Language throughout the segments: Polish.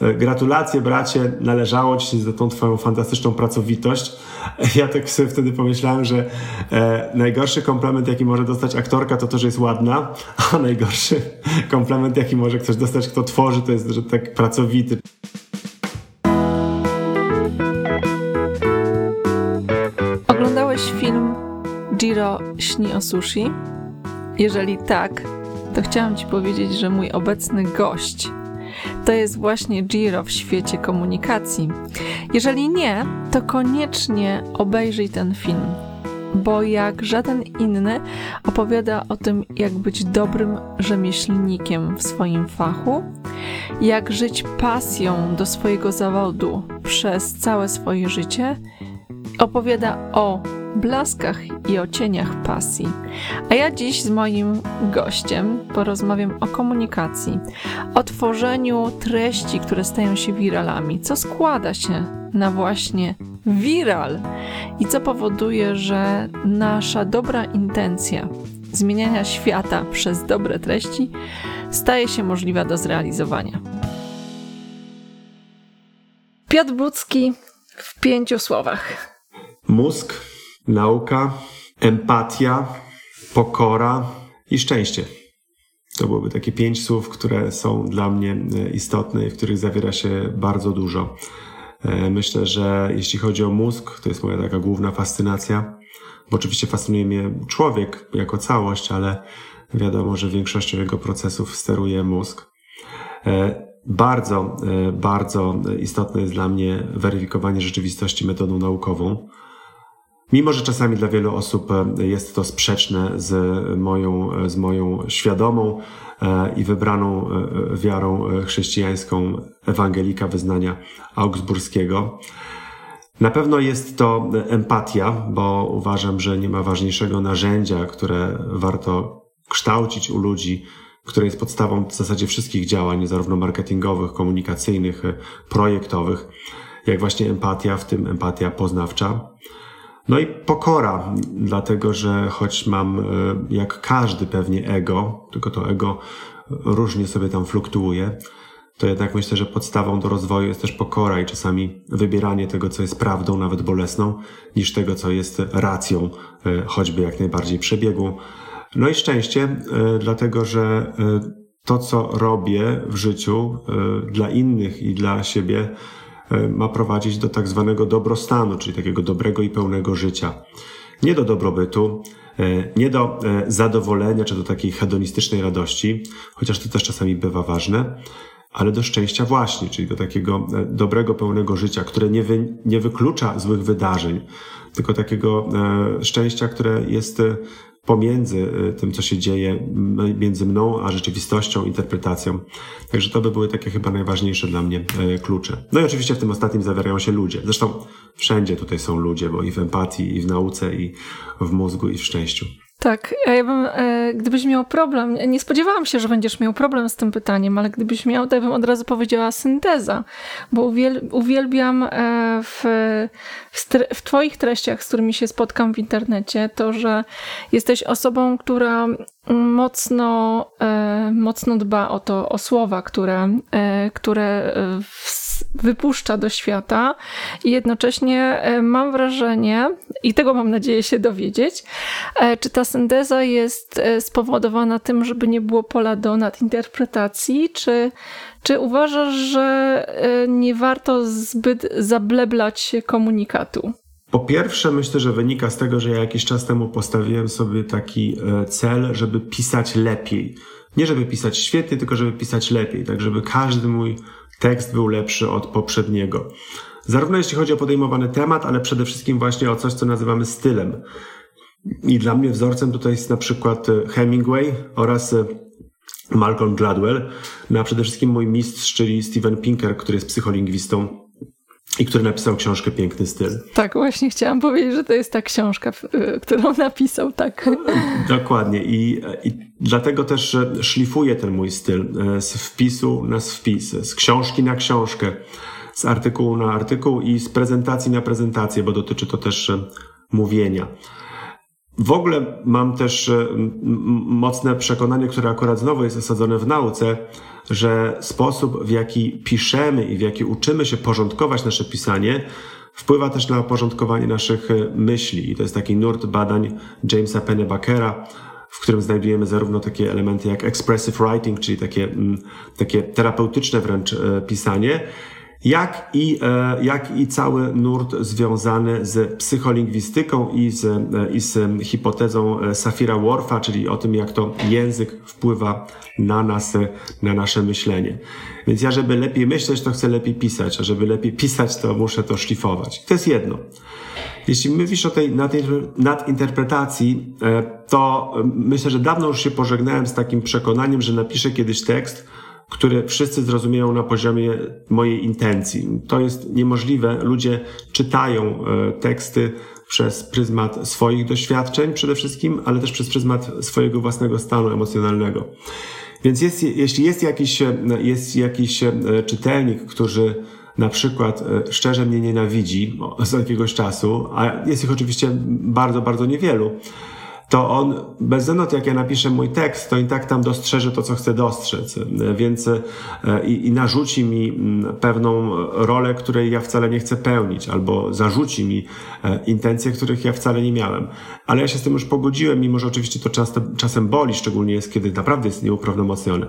E, gratulacje, bracie, należało ci się za tą twoją fantastyczną pracowitość. Ja tak sobie wtedy pomyślałem, że e, najgorszy komplement, jaki może dostać aktorka, to to, że jest ładna, a najgorszy komplement, jaki może ktoś dostać, kto tworzy, to jest, że tak pracowity. Oglądałeś film Jiro śni o sushi? Jeżeli tak, to chciałam Ci powiedzieć, że mój obecny gość to jest właśnie Giro w świecie komunikacji. Jeżeli nie, to koniecznie obejrzyj ten film, bo jak żaden inny opowiada o tym, jak być dobrym rzemieślnikiem w swoim fachu, jak żyć pasją do swojego zawodu przez całe swoje życie, opowiada o blaskach i o cieniach pasji. A ja dziś z moim gościem porozmawiam o komunikacji, o tworzeniu treści, które stają się wiralami, co składa się na właśnie viral i co powoduje, że nasza dobra intencja zmieniania świata przez dobre treści staje się możliwa do zrealizowania. Piotr Budzki w pięciu słowach. Mózg, nauka, empatia, pokora i szczęście. To byłyby takie pięć słów, które są dla mnie e, istotne i w których zawiera się bardzo dużo. E, myślę, że jeśli chodzi o mózg, to jest moja taka główna fascynacja, bo oczywiście fascynuje mnie człowiek jako całość, ale wiadomo, że większością jego procesów steruje mózg. E, bardzo, bardzo istotne jest dla mnie weryfikowanie rzeczywistości metodą naukową. Mimo, że czasami dla wielu osób e, jest to sprzeczne z moją, z moją świadomą e, i wybraną e, wiarą chrześcijańską ewangelika wyznania augsburskiego. Na pewno jest to empatia, bo uważam, że nie ma ważniejszego narzędzia, które warto kształcić u ludzi, które jest podstawą w zasadzie wszystkich działań, zarówno marketingowych, komunikacyjnych, projektowych, jak właśnie empatia, w tym empatia poznawcza. No i pokora, dlatego że choć mam, e, jak każdy pewnie ego, tylko to ego różnie sobie tam fluktuuje, to jednak myślę, że podstawą do rozwoju jest też pokora i czasami wybieranie tego, co jest prawdą, nawet bolesną, niż tego, co jest racją, e, choćby jak najbardziej przebiegu. No i szczęście, e, dlatego że to, co robię w życiu dla innych i dla siebie, ma prowadzić do tak zwanego dobrostanu, czyli takiego dobrego i pełnego życia. Nie do dobrobytu, e, nie do e, zadowolenia czy do takiej hedonistycznej radości, chociaż to też czasami bywa ważne, ale do szczęścia właśnie, czyli do takiego dobrego, pełnego życia, które nie, wy, nie wyklucza złych wydarzeń, tylko takiego szczęścia, które jest pomiędzy y, tym, co się dzieje między mną a rzeczywistością, interpretacją. Także to by były takie chyba najważniejsze dla mnie e, klucze. No i oczywiście w tym ostatnim zawierają się ludzie. Zresztą wszędzie tutaj są ludzie, bo i w empatii, i w nauce, i w mózgu, i w szczęściu. Tak, ja bym, e, gdybyś miał problem, nie spodziewałam się, że będziesz miał problem z tym pytaniem, ale gdybyś miał, to ja bym od razu powiedziała synteza, bo uwiel, uwielbiam e, w, w, w Twoich treściach, z którymi się spotkam w internecie, to, że jesteś osobą, która mocno, e, mocno dba o to, o słowa, które, które wypuszcza do świata i jednocześnie e, mam wrażenie, i tego mam nadzieję się dowiedzieć, czy ta synteza jest spowodowana tym, żeby nie było pola do nadinterpretacji, czy, czy uważasz, że nie warto zbyt zableblać komunikatu? Po pierwsze, myślę, że wynika z tego, że ja jakiś czas temu postawiłem sobie taki e, cel, żeby pisać lepiej. Nie żeby pisać świetnie, tylko żeby pisać lepiej, tak żeby każdy mój tekst był lepszy od poprzedniego. Zarówno jeśli chodzi o podejmowany temat, ale przede wszystkim właśnie o coś, co nazywamy stylem. I dla mnie wzorcem tutaj jest na przykład e, Hemingway oraz e, Malcolm Gladwell, no a przede wszystkim mój mistrz, czyli Steven Pinker, który jest psycholingwistą i który napisał książkę Piękny Styl. Tak, właśnie chciałam powiedzieć, że to jest ta książka, y, którą napisał, tak. Dokładnie i, i dlatego też szlifuję ten mój styl e, z wpisu na wpis, z książki na książkę, z artykułu na artykuł i z prezentacji na prezentację, bo dotyczy to też e, mówienia. W ogóle mam też e, mocne przekonanie, które akurat znowu jest osadzone w nauce, że sposób, w jaki piszemy i w jaki uczymy się porządkować nasze pisanie, wpływa też na porządkowanie naszych myśli. I to jest taki nurt badań Jamesa Pennebakera, w którym znajdujemy zarówno takie elementy jak expressive writing, czyli takie, mm, takie terapeutyczne wręcz pisanie, jak i, e, jak i cały nurt związany z psycholingwistyką i z, e, i z hipotezą e, Safira Worfa, czyli o tym, jak to język wpływa na nas, na nasze myślenie. Więc ja, żeby lepiej myśleć, to chcę lepiej pisać, a żeby lepiej pisać, to muszę to szlifować. To jest jedno. Jeśli mówisz o tej nadinterpretacji, to myślę, że dawno już się pożegnałem z takim przekonaniem, że napiszę kiedyś tekst, które wszyscy zrozumieją na poziomie mojej intencji. To jest niemożliwe. Ludzie czytają e, teksty przez pryzmat swoich doświadczeń przede wszystkim, ale też przez pryzmat swojego własnego stanu emocjonalnego. Więc jest, jeśli jest jakiś, e, jest jakiś e, czytelnik, który na przykład szczerze mnie nienawidzi z jakiegoś czasu, a jest ich oczywiście bardzo, bardzo niewielu, to on, bez względu jak ja napiszę mój tekst, to i tak tam dostrzeże to, co chcę dostrzec, więc e, i, i narzuci mi mm, pewną rolę, której ja wcale nie chcę pełnić, albo zarzuci mi e, intencje, których ja wcale nie miałem. Ale ja się z tym już pogodziłem, mimo że oczywiście to czasem, czasem boli, szczególnie jest, kiedy naprawdę jest nieuprawnomocnione.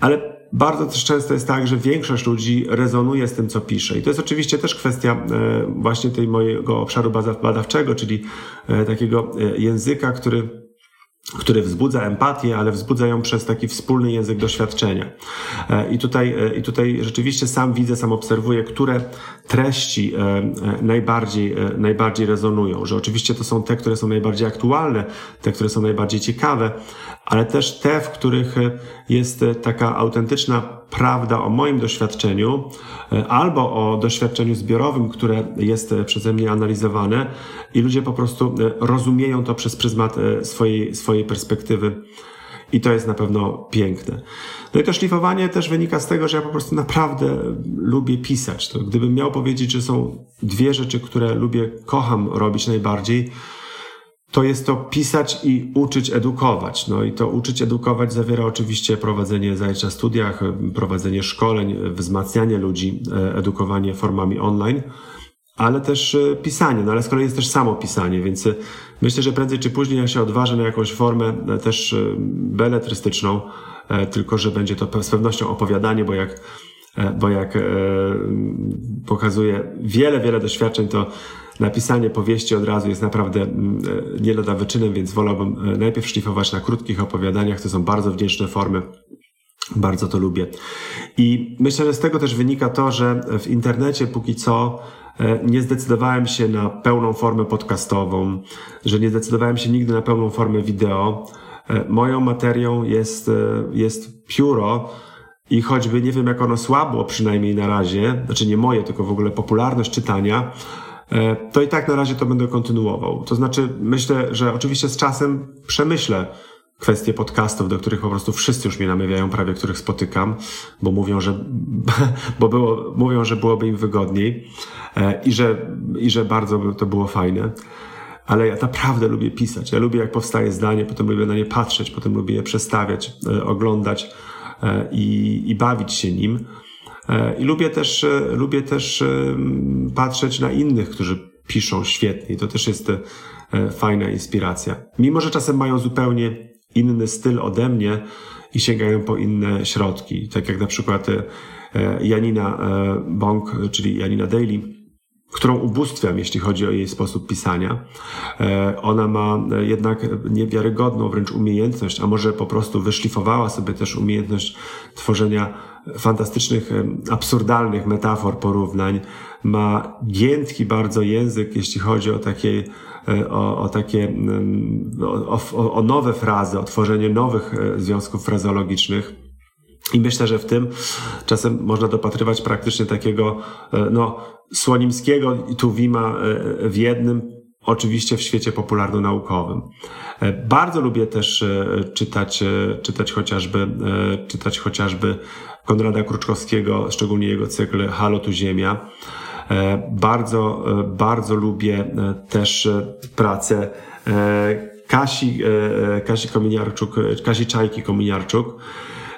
Ale bardzo też często jest tak, że większość ludzi rezonuje z tym, co pisze. I to jest oczywiście też kwestia e, właśnie tej mojego obszaru badawczego, czyli e, takiego e, języka, który który wzbudza empatię, ale wzbudza ją przez taki wspólny język doświadczenia. I tutaj, i tutaj rzeczywiście sam widzę, sam obserwuję, które treści najbardziej, najbardziej rezonują. Że oczywiście to są te, które są najbardziej aktualne, te, które są najbardziej ciekawe, ale też te, w których jest taka autentyczna prawda o moim doświadczeniu e, albo o doświadczeniu zbiorowym, które jest e, przeze mnie analizowane i ludzie po prostu e, rozumieją to przez pryzmat swojej, swojej perspektywy. I to jest na pewno piękne. No i to szlifowanie też wynika z tego, że ja po prostu naprawdę lubię pisać. To gdybym miał powiedzieć, że są dwie rzeczy, które lubię, kocham robić najbardziej, to jest to pisać i uczyć edukować. No i to uczyć edukować zawiera oczywiście prowadzenie zajęć na studiach, prowadzenie szkoleń, wzmacnianie ludzi, e, edukowanie formami online, ale też e, pisanie. No ale z kolei jest też samo pisanie, więc e, myślę, że prędzej czy później ja się odważę na jakąś formę też beletrystyczną, tylko że będzie to z pewnością opowiadanie, bo jak bo jak pokazuje wiele, wiele doświadczeń, to napisanie powieści od razu jest naprawdę mm, e, nie lada wyczynem, więc wolałbym e, najpierw szlifować na krótkich opowiadaniach. To są bardzo wdzięczne formy. Bardzo to lubię. I myślę, że z tego też wynika to, że w internecie póki co e, nie zdecydowałem się na pełną formę podcastową, że nie zdecydowałem się nigdy na pełną formę wideo. Moją materią jest, jest pióro, i choćby nie wiem, jak ono słabło, przynajmniej na razie, znaczy nie moje, tylko w ogóle popularność czytania, to i tak na razie to będę kontynuował. To znaczy, myślę, że oczywiście z czasem przemyślę kwestie podcastów, do których po prostu wszyscy już mnie namawiają, prawie których spotykam, bo mówią, że, bo było, mówią, że byłoby im wygodniej e, i że, i że bardzo by to było fajne. Ale ja naprawdę lubię pisać. Ja lubię, jak powstaje zdanie, potem lubię na nie patrzeć, potem lubię je przestawiać, e, oglądać i, i bawić się nim. E, I lubię też, e, lubię też e, patrzeć na innych, którzy piszą świetnie. To też jest fajna inspiracja. Mimo, że czasem mają zupełnie inny styl ode mnie i sięgają po inne środki. Tak jak na przykład Janina Bąk, czyli Janina Daly, którą ubóstwiam, jeśli chodzi o jej sposób pisania. Ona ma jednak niewiarygodną wręcz umiejętność, a może po prostu wyszlifowała sobie też umiejętność tworzenia fantastycznych, absurdalnych metafor, porównań. Ma giętki bardzo język, jeśli chodzi o takie, e, o, o takie, o, o, o nowe frazy, o tworzenie nowych e, związków frazeologicznych. I myślę, że w tym czasem można dopatrywać praktycznie takiego, e, no, Słonimskiego i Tuwima w jednym, oczywiście w świecie popularno-naukowym. E, bardzo lubię też e, czytać, e, czytać chociażby, czytać chociażby Konrada Kruczkowskiego, szczególnie jego cykl Halo tu Ziemia. Bardzo, bardzo lubię też pracę Kasi, Kasi Kominiarczuk, Kasi Czajki Kominiarczuk.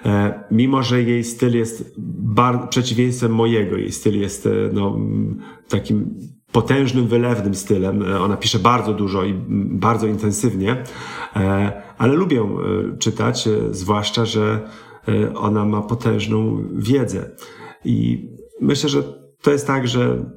E, mimo, że jej styl jest bar- przeciwieństwem mojego, jej styl jest e, no, takim potężnym, wylewnym stylem. E, Ona pisze bardzo dużo i bardzo intensywnie, ale lubię czytać, zwłaszcza, że ona ma potężną wiedzę. I myślę, że to jest tak, że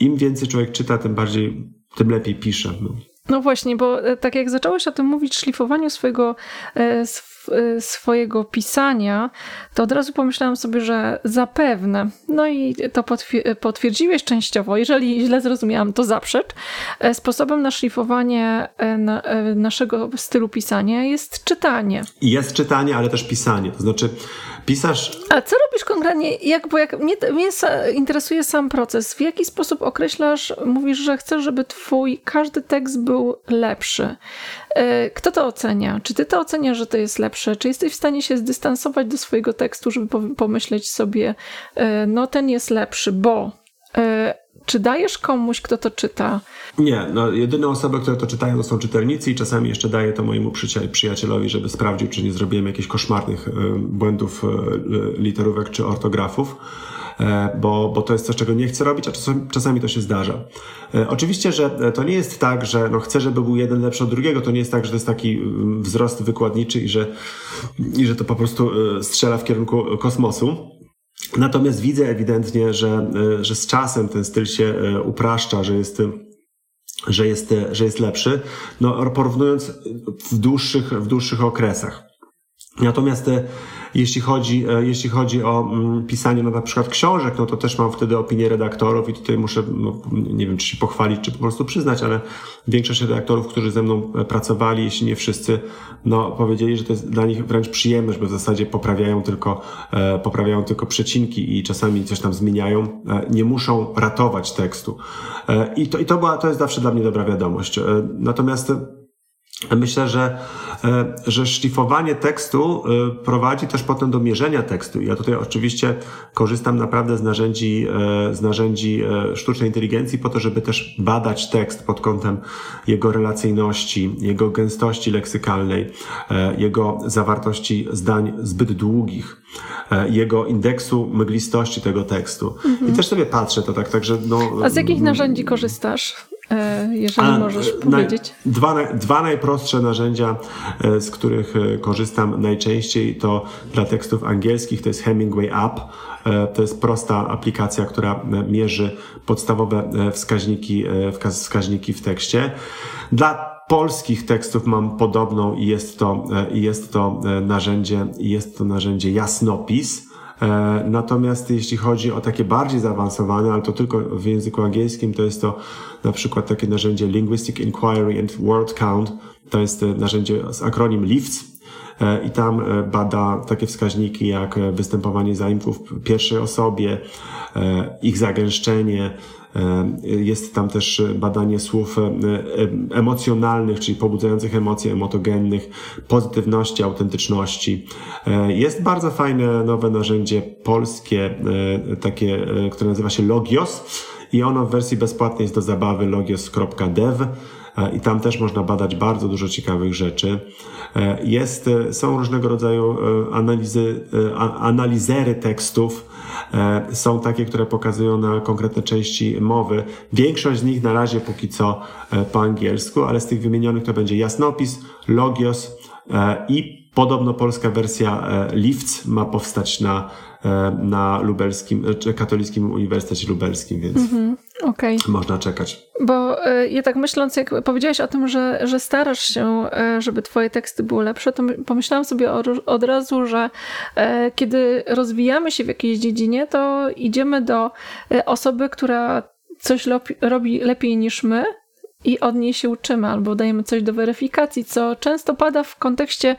im więcej człowiek czyta, tym bardziej, tym lepiej pisze. No. No właśnie, bo e, tak jak zacząłeś o tym mówić, szlifowaniu swojego, e, e, swojego pisania, to od razu pomyślałam sobie, że zapewne, no i to potwier- potwierdziłeś częściowo, jeżeli źle zrozumiałam, to zaprzecz, sposobem na szlifowanie na, naszego stylu pisania jest czytanie. Jest czytanie, ale też pisanie. To znaczy, pisarz A co robisz konkretnie? Jak, bo jak mnie, mnie interesuje sam proces. W jaki sposób określasz, mówisz, że chcesz, żeby twój każdy tekst był lepszy. E, Kto to ocenia? Czy ty to oceniasz, że to jest lepsze? Czy jesteś w stanie się zdystansować do swojego tekstu, żeby po- pomyśleć sobie, e, no ten jest lepszy, bo e, czy dajesz komuś, kto to czyta? Nie, no jedyne osoby, które to czytają, to są czytelnicy i czasami jeszcze daję to mojemu przyjacielowi, żeby sprawdził, czy nie zrobiłem jakichś koszmarnych e, błędów e, literówek czy ortografów, e, bo, bo to jest coś, czego nie chcę robić, a czasami, czasami to się zdarza. Oczywiście, że to nie jest tak, że no chcę, żeby był jeden lepszy od drugiego, to nie jest tak, że to jest taki mm, wzrost wykładniczy i że, i że to po prostu strzela w kierunku kosmosu. Natomiast widzę ewidentnie, że, e, że z czasem ten styl się e, upraszcza, że jest, że jest, że jest lepszy, no, porównując w dłuższych, w dłuższych okresach. Natomiast e, jeśli chodzi, e, jeśli chodzi o mm, pisanie no, na przykład książek, no to też mam wtedy opinię redaktorów i tutaj muszę, no, nie wiem czy się pochwalić, czy po prostu przyznać, ale większość redaktorów, którzy ze mną e, pracowali, jeśli nie wszyscy, no powiedzieli, że to jest dla nich wręcz przyjemność, bo w zasadzie poprawiają tylko, e, poprawiają tylko przecinki i czasami coś tam zmieniają, e, nie muszą ratować tekstu. E, I to, i to, była, to jest zawsze dla mnie dobra wiadomość. E, Natomiast Myślę, że, e, że szlifowanie tekstu e, prowadzi też potem do mierzenia tekstu. Ja tutaj oczywiście korzystam naprawdę z narzędzi, e, z narzędzi sztucznej inteligencji po to, żeby też badać tekst pod kątem jego relacyjności, jego gęstości leksykalnej, jego zawartości zdań zbyt długich, jego indeksu mglistości tego tekstu. I też sobie patrzę to tak, także no... A z jakich narzędzi korzystasz, jeżeli A, możesz e, powiedzieć? Naj, dwa, dwa najprostsze narzędzia, e, z których e, korzystam najczęściej, to dla tekstów angielskich to jest Hemingway App. E, To jest prosta aplikacja, która e, mierzy podstawowe e, wskaźniki, e, wskaźniki w tekście. Dla polskich tekstów mam podobną i jest to, e, jest to e, narzędzie, jest to narzędzie Jasnopis. E, Natomiast jeśli chodzi o takie bardziej zaawansowane, ale to tylko w języku angielskim, to jest to na przykład takie narzędzie Linguistic Inquiry and Word Count. To jest e, narzędzie z akronim LIFTS. E, I tam bada takie wskaźniki jak występowanie zaimków w pierwszej osobie, ich zagęszczenie. E, Jest tam też badanie słów e, e, emocjonalnych, czyli pobudzających emocje, emotogennych, pozytywności, autentyczności. Jest bardzo fajne nowe narzędzie polskie, takie, które nazywa się Logios i ono w wersji bezpłatnej jest do zabawy logios.dev i tam też można badać bardzo dużo ciekawych rzeczy. E, Jest, e, są różnego rodzaju e, analizy, e, analizery tekstów, E, Są takie, które pokazują na konkretne części mowy. Większość z nich na razie póki co e, po angielsku, ale z tych wymienionych to będzie jasnopis, logios e, i podobno polska wersja e, LIFC ma powstać na, e, na lubelskim, e, czy katolickim Uniwersytecie Lubelskim, więc Okej. można czekać. Bo e, ja tak myśląc, jak powiedziałaś o tym, że, że starasz się, e, żeby twoje teksty były lepsze, to my- pomyślałam sobie od razu, że e, kiedy rozwijamy się w jakiejś dziedzinie, to idziemy do e, osoby, która coś robi lepiej niż my i od niej się uczymy, albo dajemy coś do weryfikacji, co często pada w kontekście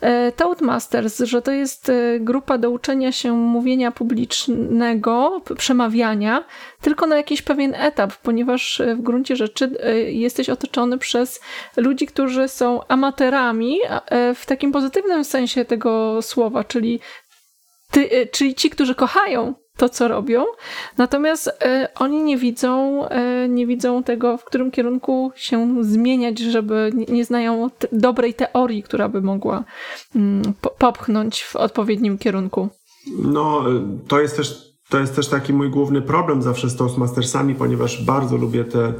e, Toastmasters, że to jest e, grupa do uczenia się mówienia publicznego, przemawiania, tylko na jakiś pewien etap, ponieważ e, w gruncie rzeczy jesteś otoczony przez ludzi, którzy są amatorami a, e, w takim pozytywnym sensie tego słowa, czyli ty, czyli ci, którzy kochają to, co robią. Natomiast e, oni nie widzą, e, nie widzą tego, w którym kierunku się zmieniać, żeby nie, znają dobrej teorii, która by mogła mm, po, popchnąć w odpowiednim kierunku. No, to jest też to jest też taki mój główny problem zawsze z Toastmastersami, ponieważ bardzo lubię te,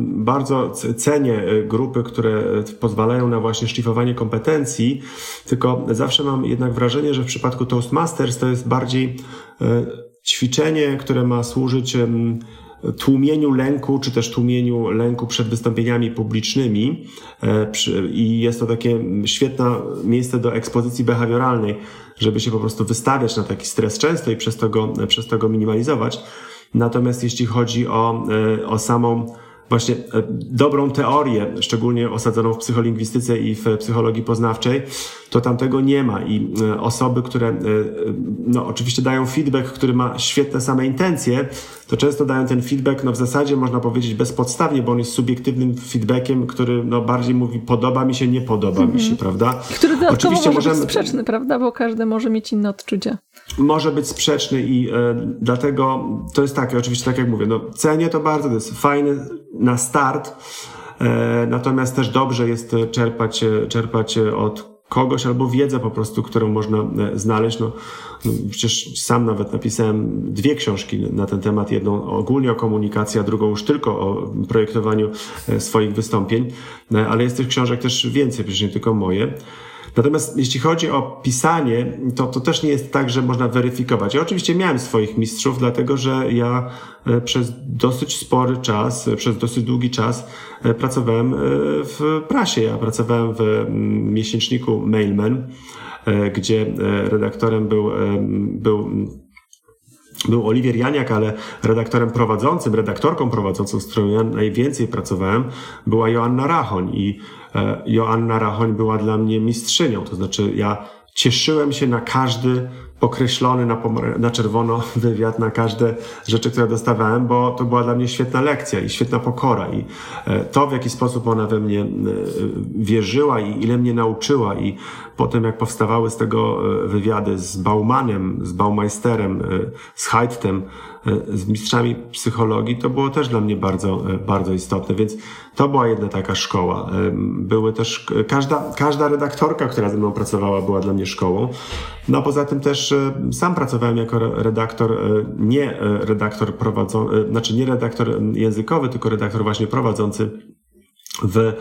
bardzo cenię e, grupy, które pozwalają na właśnie szlifowanie kompetencji, tylko zawsze mam jednak wrażenie, że w przypadku Toastmasters to jest bardziej e, ćwiczenie, które ma służyć tłumieniu lęku, czy też tłumieniu lęku przed wystąpieniami publicznymi i jest to takie świetne miejsce do ekspozycji behawioralnej żeby się po prostu wystawiać na taki stres często i przez to go, przez to go minimalizować. Natomiast jeśli chodzi o, e, o samą właśnie e, dobrą teorię, szczególnie osadzoną w psycholingwistyce i w psychologii poznawczej, to tam tego nie ma i e, osoby, które no, oczywiście dają feedback, który ma świetne same intencje, to często dają ten feedback, no w zasadzie można powiedzieć bezpodstawnie, bo on jest subiektywnym feedbackiem, który no bardziej mówi podoba mi się, nie podoba mm -hmm. mi się, mhm. prawda? Który dodatkowo Oczywiście może możemy... być sprzeczny, prawda? Bo każdy może mieć inne odczucia. Może być sprzeczny i e, dlatego to jest takie, oczywiście tak jak mówię, no cenię to bardzo, to jest fajny na start, e, natomiast też dobrze jest czerpać, czerpać od kogoś albo wiedzę po prostu, którą można e, znaleźć. No, no, przecież sam nawet napisałem dwie książki na ten temat. Jedną ogólnie o komunikacji, a drugą już tylko o projektowaniu e, swoich wystąpień. E, ale jest tych książek też więcej, przecież nie tylko moje. Natomiast jeśli chodzi o pisanie, to, to też nie jest tak, że można weryfikować. Ja oczywiście miałem swoich mistrzów, dlatego że ja e, przez dosyć spory czas, e, przez dosyć długi czas e, pracowałem w prasie. Ja pracowałem w mm, miesięczniku Mailman, gdzie redaktorem był, był był Oliwier Janiak, ale redaktorem prowadzącym, redaktorką prowadzącą, z którą ja najwięcej pracowałem, była Joanna Rachoń i Joanna Rachoń była dla mnie mistrzynią. To znaczy, ja cieszyłem się na każdy pokreślony na, na czerwono wywiad, na każde rzeczy, które dostawałem, bo to była dla mnie świetna lekcja i świetna pokora. I e, to, w jaki sposób ona we mnie e, wierzyła i ile mnie nauczyła, i potem, jak powstawały z tego wywiady z Baumanem, z Baumeisterem, z Heidtem, z mistrzami psychologii, to było też dla mnie bardzo, bardzo istotne, więc to była jedna taka szkoła. Były też, każda, każda redaktorka, która ze mną pracowała, była dla mnie szkołą. No poza tym też sam pracowałem jako redaktor, e, nie e, redaktor prowadzący, e, znaczy nie redaktor językowy, tylko redaktor właśnie prowadzący w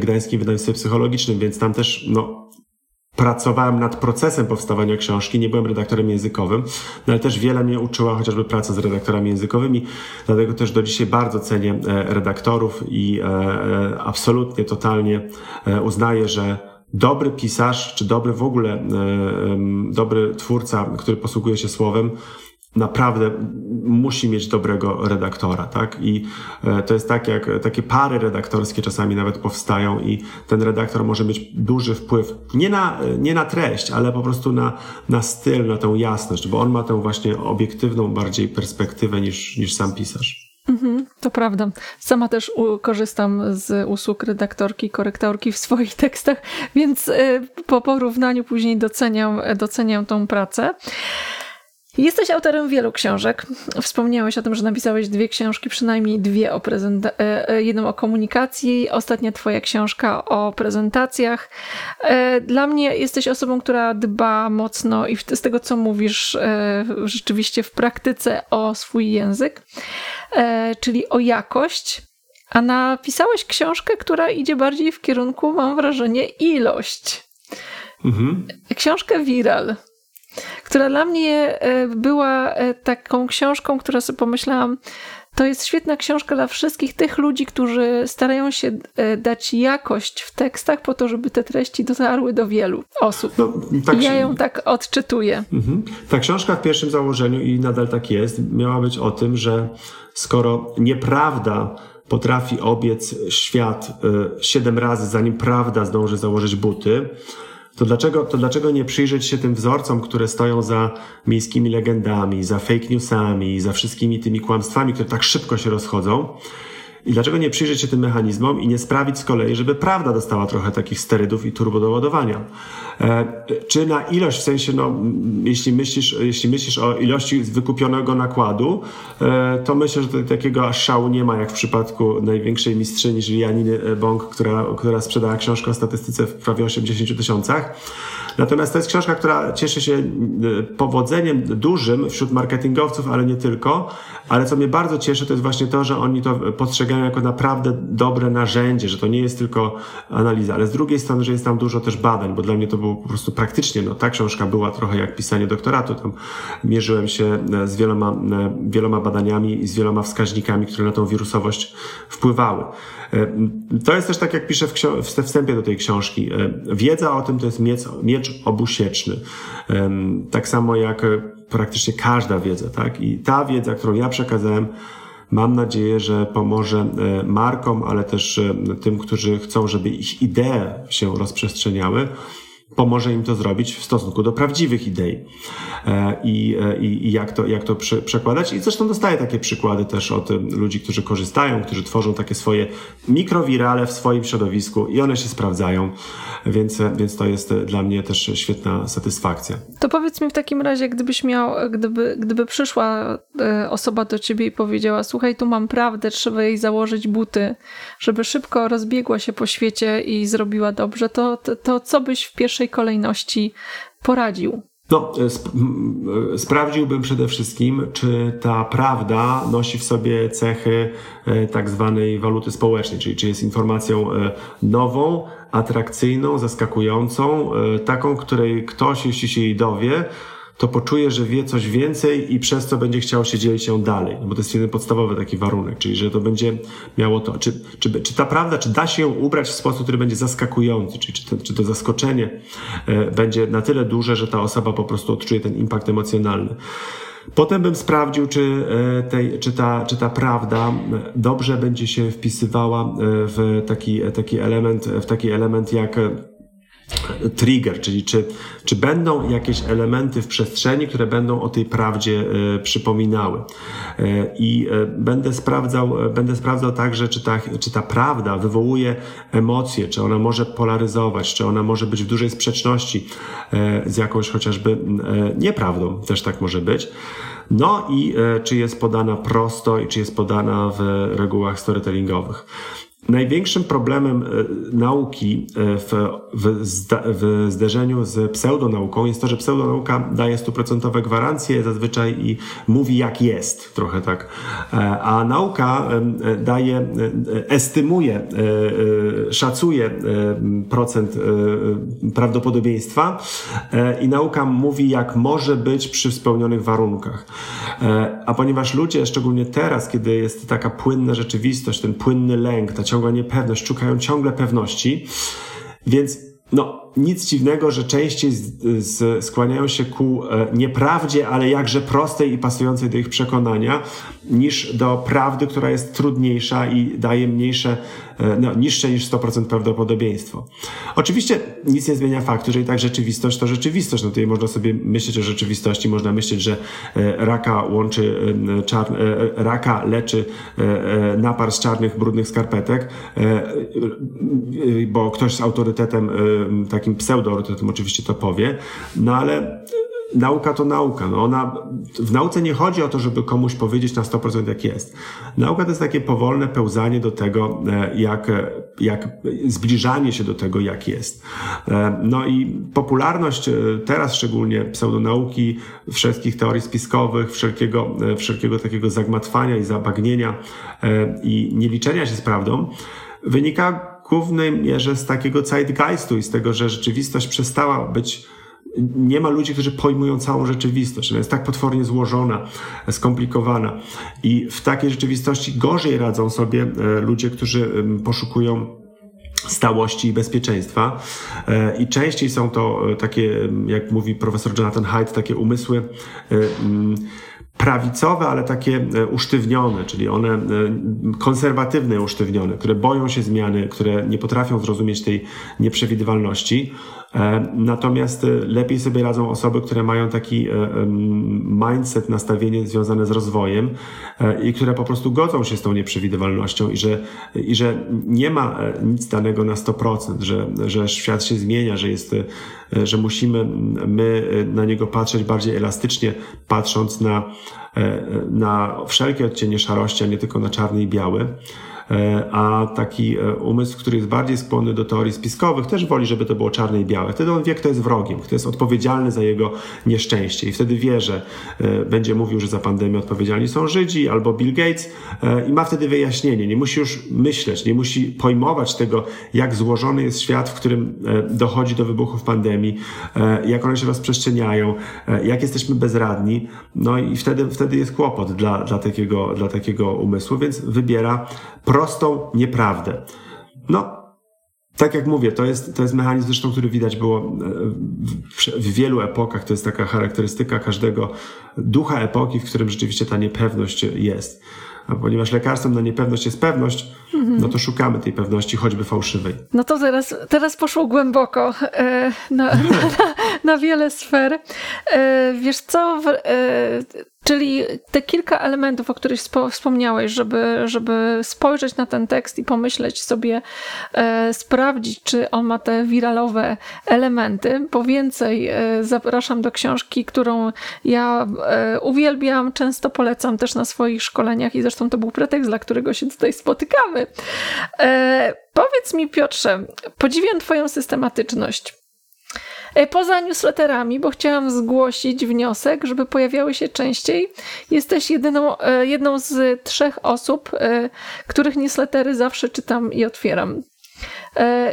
Gdańskim Wydawnictwie Psychologicznym, więc tam też, no, pracowałem nad procesem powstawania książki, nie byłem redaktorem językowym, no ale też wiele mnie uczyła chociażby praca z redaktorami językowymi, dlatego też do dzisiaj bardzo cenię e, redaktorów i e, e, absolutnie, totalnie uznaję, że dobry pisarz, czy dobry w ogóle, dobry twórca, który posługuje się słowem, naprawdę musi mieć dobrego redaktora, tak? I e, to jest tak, jak takie pary redaktorskie czasami nawet powstają i ten redaktor może mieć duży wpływ nie na, nie na treść, ale po prostu na, na styl, na tą jasność, bo on ma tę właśnie obiektywną bardziej perspektywę niż, niż sam pisarz. Mhm, to prawda. Sama też korzystam z usług redaktorki, korektorki w swoich tekstach, więc y, po porównaniu później doceniam, doceniam tą pracę. Jesteś autorem wielu książek. Wspomniałeś o tym, że napisałeś dwie książki, przynajmniej dwie o prezent- e, e, jedną o komunikacji, ostatnia twoja książka o prezentacjach. E, dla mnie jesteś osobą, która dba mocno i z tego, co mówisz, rzeczywiście w praktyce o swój język, czyli o jakość. A napisałeś książkę, która idzie bardziej w kierunku, mam wrażenie, ilość. Mhm. Książkę Viral która dla mnie e, była e, taką książką, która sobie pomyślałam, to jest świetna książka dla wszystkich tych ludzi, którzy starają się e, dać jakość w tekstach po to, żeby te treści dotarły do wielu osób. No, tak, ja ją tak odczytuję. Mhm. Ta książka w pierwszym założeniu, i nadal tak jest, miała być o tym, że skoro nieprawda potrafi obiec świat siedem razy, zanim prawda zdąży założyć buty, to dlaczego, to dlaczego nie przyjrzeć się tym wzorcom, które stoją za miejskimi legendami, za fake newsami, za wszystkimi tymi kłamstwami, które tak szybko się rozchodzą I dlaczego nie przyjrzeć się tym mechanizmom i nie sprawić z kolei, żeby prawda dostała trochę takich sterydów i turbodoładowania? E, czy na ilość, w sensie, no, jeśli myślisz, jeśli myślisz o ilości wykupionego nakładu, e, to myślę, że takiego aż szału nie ma, jak w przypadku największej mistrzyni, czyli Janiny Bąk, która, która sprzedała książkę o statystyce w prawie 80 tysiącach. Natomiast to jest książka, która cieszy się e, powodzeniem dużym wśród marketingowców, ale nie tylko. Ale co mnie bardzo cieszy, to jest właśnie to, że oni to postrzegają jako naprawdę dobre narzędzie, że to nie jest tylko analiza, ale z drugiej strony, że jest tam dużo też badań, bo dla mnie to było po prostu praktycznie, no ta książka była trochę jak pisanie doktoratu, tam mierzyłem się e, z wieloma, e, wieloma badaniami i z wieloma wskaźnikami, które na tą wirusowość wpływały. To jest też tak, jak piszę w, w wstępie do tej książki. Wiedza o tym to jest miecz, miecz obusieczny. Tak samo jak praktycznie każda wiedza, tak? I ta wiedza, którą ja przekazałem, mam nadzieję, że pomoże e, markom, ale też e, tym, którzy chcą, żeby ich idee się rozprzestrzeniały, pomoże im to zrobić w stosunku do prawdziwych idei e, i, i, i jak to, jak to prze, przekładać. I zresztą dostaję takie przykłady też od ludzi, którzy korzystają, którzy tworzą takie swoje mikrowirale w swoim środowisku i one się sprawdzają, więc, więc to jest dla mnie też świetna satysfakcja. To powiedz mi w takim razie, gdybyś miał, gdyby, gdyby przyszła e, osoba do ciebie i powiedziała, słuchaj, tu mam prawdę, trzeba jej założyć buty, żeby szybko rozbiegła się po świecie i zrobiła dobrze, to, to, to co byś w pierwszej pierwszej kolejności poradził? No, e, sp e, sprawdziłbym przede wszystkim, czy ta prawda nosi w sobie cechy e, tak zwanej waluty społecznej, czyli czy jest informacją nową, atrakcyjną, zaskakującą, taką, której ktoś, jeśli się jej dowie, to poczuje, że wie coś więcej i przez to będzie chciał się dzielić ją dalej. No bo to jest jeden podstawowy taki warunek, czyli że to będzie miało to. Czy, czy, czy ta prawda, czy da się ją ubrać w sposób, który będzie zaskakujący, czyli czy to, czy to zaskoczenie e, będzie na tyle duże, że ta osoba po prostu odczuje ten impact emocjonalny. Potem bym sprawdził, czy, e, tej, czy, ta, czy ta prawda dobrze będzie się wpisywała e, w taki, taki element, w taki element jak trigger, czyli czy, czy będą jakieś elementy w przestrzeni, które będą o tej prawdzie e, przypominały. E, I e, będę sprawdzał, będę sprawdzał także, czy ta, czy ta prawda wywołuje emocje, czy ona może polaryzować, czy ona może być w dużej sprzeczności z jakąś chociażby nieprawdą, też tak może być. No i czy jest podana prosto i czy jest podana w regułach storytellingowych. Największym problemem e, nauki e, w, w, w zderzeniu z pseudonauką jest to, że pseudonauka daje stuprocentowe gwarancje zazwyczaj i mówi jak jest, trochę tak. E, a nauka daje, estymuje, szacuje procent prawdopodobieństwa i nauka mówi jak może być przy spełnionych warunkach. A ponieważ ludzie, szczególnie teraz, kiedy jest taka płynna rzeczywistość, ten płynny lęk, ta ciągła niepewność, szukają ciągle pewności, więc no, nic dziwnego, że częściej z, z, skłaniają się ku e, nieprawdzie, ale jakże prostej i pasującej do ich przekonania, niż do prawdy, która jest trudniejsza i daje mniejsze, e, no, niższe niż 100% prawdopodobieństwo. Oczywiście nic nie zmienia faktu, że i tak rzeczywistość to rzeczywistość. No tutaj można sobie myśleć o rzeczywistości, można myśleć, że e, raka łączy, raka leczy napar z czarnych, brudnych skarpetek, bo ktoś z autorytetem takim takim pseudoautorytetem oczywiście to powie, no ale nauka to nauka. No ona, w nauce nie chodzi o to, żeby komuś powiedzieć na 100% jak jest. Nauka to jest takie powolne pełzanie do tego, e, jak, jak zbliżanie się do tego, jak jest. E, no i popularność e, teraz szczególnie pseudonauki, wszystkich teorii spiskowych, wszelkiego, wszelkiego takiego zagmatwania i zabagnienia i nieliczenia się z prawdą, wynika głównej mierze z takiego zeitgeistu i z tego, że rzeczywistość przestała być nie ma ludzi, którzy pojmują całą rzeczywistość. Ona jest tak potwornie złożona, skomplikowana. I w takiej rzeczywistości gorzej radzą sobie e, ludzie, którzy poszukują stałości i bezpieczeństwa. E, I częściej są to e, takie, jak mówi profesor Jonathan Haidt, takie umysły prawicowe, ale takie e, usztywnione, czyli one e, konserwatywne, usztywnione, które boją się zmiany, które nie potrafią zrozumieć tej nieprzewidywalności. Natomiast lepiej sobie radzą osoby, które mają taki mindset, nastawienie związane z rozwojem i które po prostu godzą się z tą nieprzewidywalnością i że, i że nie ma nic danego na 100%, że, że świat się zmienia, że jest, że musimy my na niego patrzeć bardziej elastycznie, patrząc na, na wszelkie odcienie szarości, a nie tylko na czarny i biały. E, a taki e, umysł, który jest bardziej skłonny do teorii spiskowych, też woli, żeby to było czarne i białe. Wtedy on wie, kto jest wrogiem, kto jest odpowiedzialny za jego nieszczęście i wtedy wie, że e, będzie mówił, że za pandemię odpowiedzialni są Żydzi albo Bill Gates i ma wtedy wyjaśnienie. Nie musi już myśleć, nie musi pojmować tego, jak złożony jest świat, w którym dochodzi do wybuchów pandemii, jak one się rozprzestrzeniają, jak jesteśmy bezradni. No i wtedy, wtedy jest kłopot dla, dla, takiego, dla takiego umysłu, więc wybiera prostą nieprawdę. No, tak jak mówię, to jest, to jest mechanizm zresztą, który widać było e, w, w, wielu epokach. To jest taka charakterystyka każdego ducha epoki, w którym rzeczywiście ta niepewność jest. A ponieważ lekarstwem na niepewność jest pewność, mhm. no to szukamy tej pewności, choćby fałszywej. No to teraz, teraz poszło głęboko e, na, na, na, wiele sfer. E, wiesz co, Czyli te kilka elementów, o których wspomniałeś, żeby, żeby spojrzeć na ten tekst i pomyśleć sobie, e, sprawdzić, czy on ma te wiralowe elementy. Po więcej e, zapraszam do książki, którą ja e, uwielbiam, często polecam też na swoich szkoleniach i zresztą to był pretekst, dla którego się tutaj spotykamy. E, powiedz mi, Piotrze, podziwiam Twoją systematyczność. E, poza newsletterami, bo chciałam zgłosić wniosek, żeby pojawiały się częściej. Jesteś jedyną, e, jedną z trzech osób, e, których newslettery zawsze czytam i otwieram.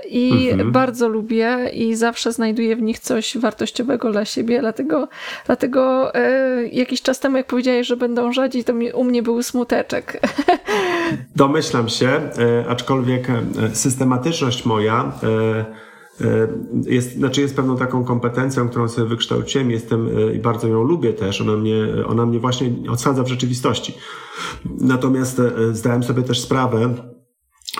I mhm. bardzo lubię i zawsze znajduję w nich coś wartościowego dla siebie, dlatego, dlatego jakiś czas temu, jak powiedziałeś, że będą rzadziej, to mi, u mnie był smuteczek. Domyślam się, aczkolwiek systematyczność moja jest, znaczy jest pewną taką kompetencją, którą sobie wykształciłem, jestem e, i bardzo ją lubię też. Ona mnie, ona mnie właśnie odsadza w rzeczywistości. Natomiast e, zdałem sobie też sprawę,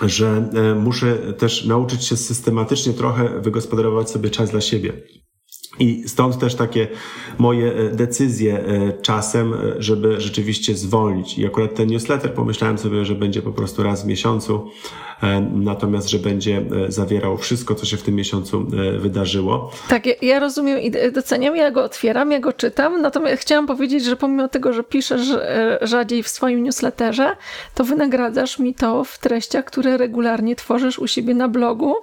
że muszę też nauczyć się systematycznie trochę wygospodarować sobie czas dla siebie. I stąd też takie moje decyzje czasem, żeby rzeczywiście zwolnić. I akurat ten newsletter pomyślałem sobie, że będzie po prostu raz w miesiącu E, natomiast, że będzie e, zawierał wszystko, co się w tym miesiącu e, wydarzyło. Tak, ja, ja rozumiem i doceniam, ja go otwieram, ja go czytam, natomiast chciałam powiedzieć, że pomimo tego, że piszesz rzadziej w swoim newsletterze, to wynagradzasz mi to w treściach, które regularnie tworzysz u siebie na blogu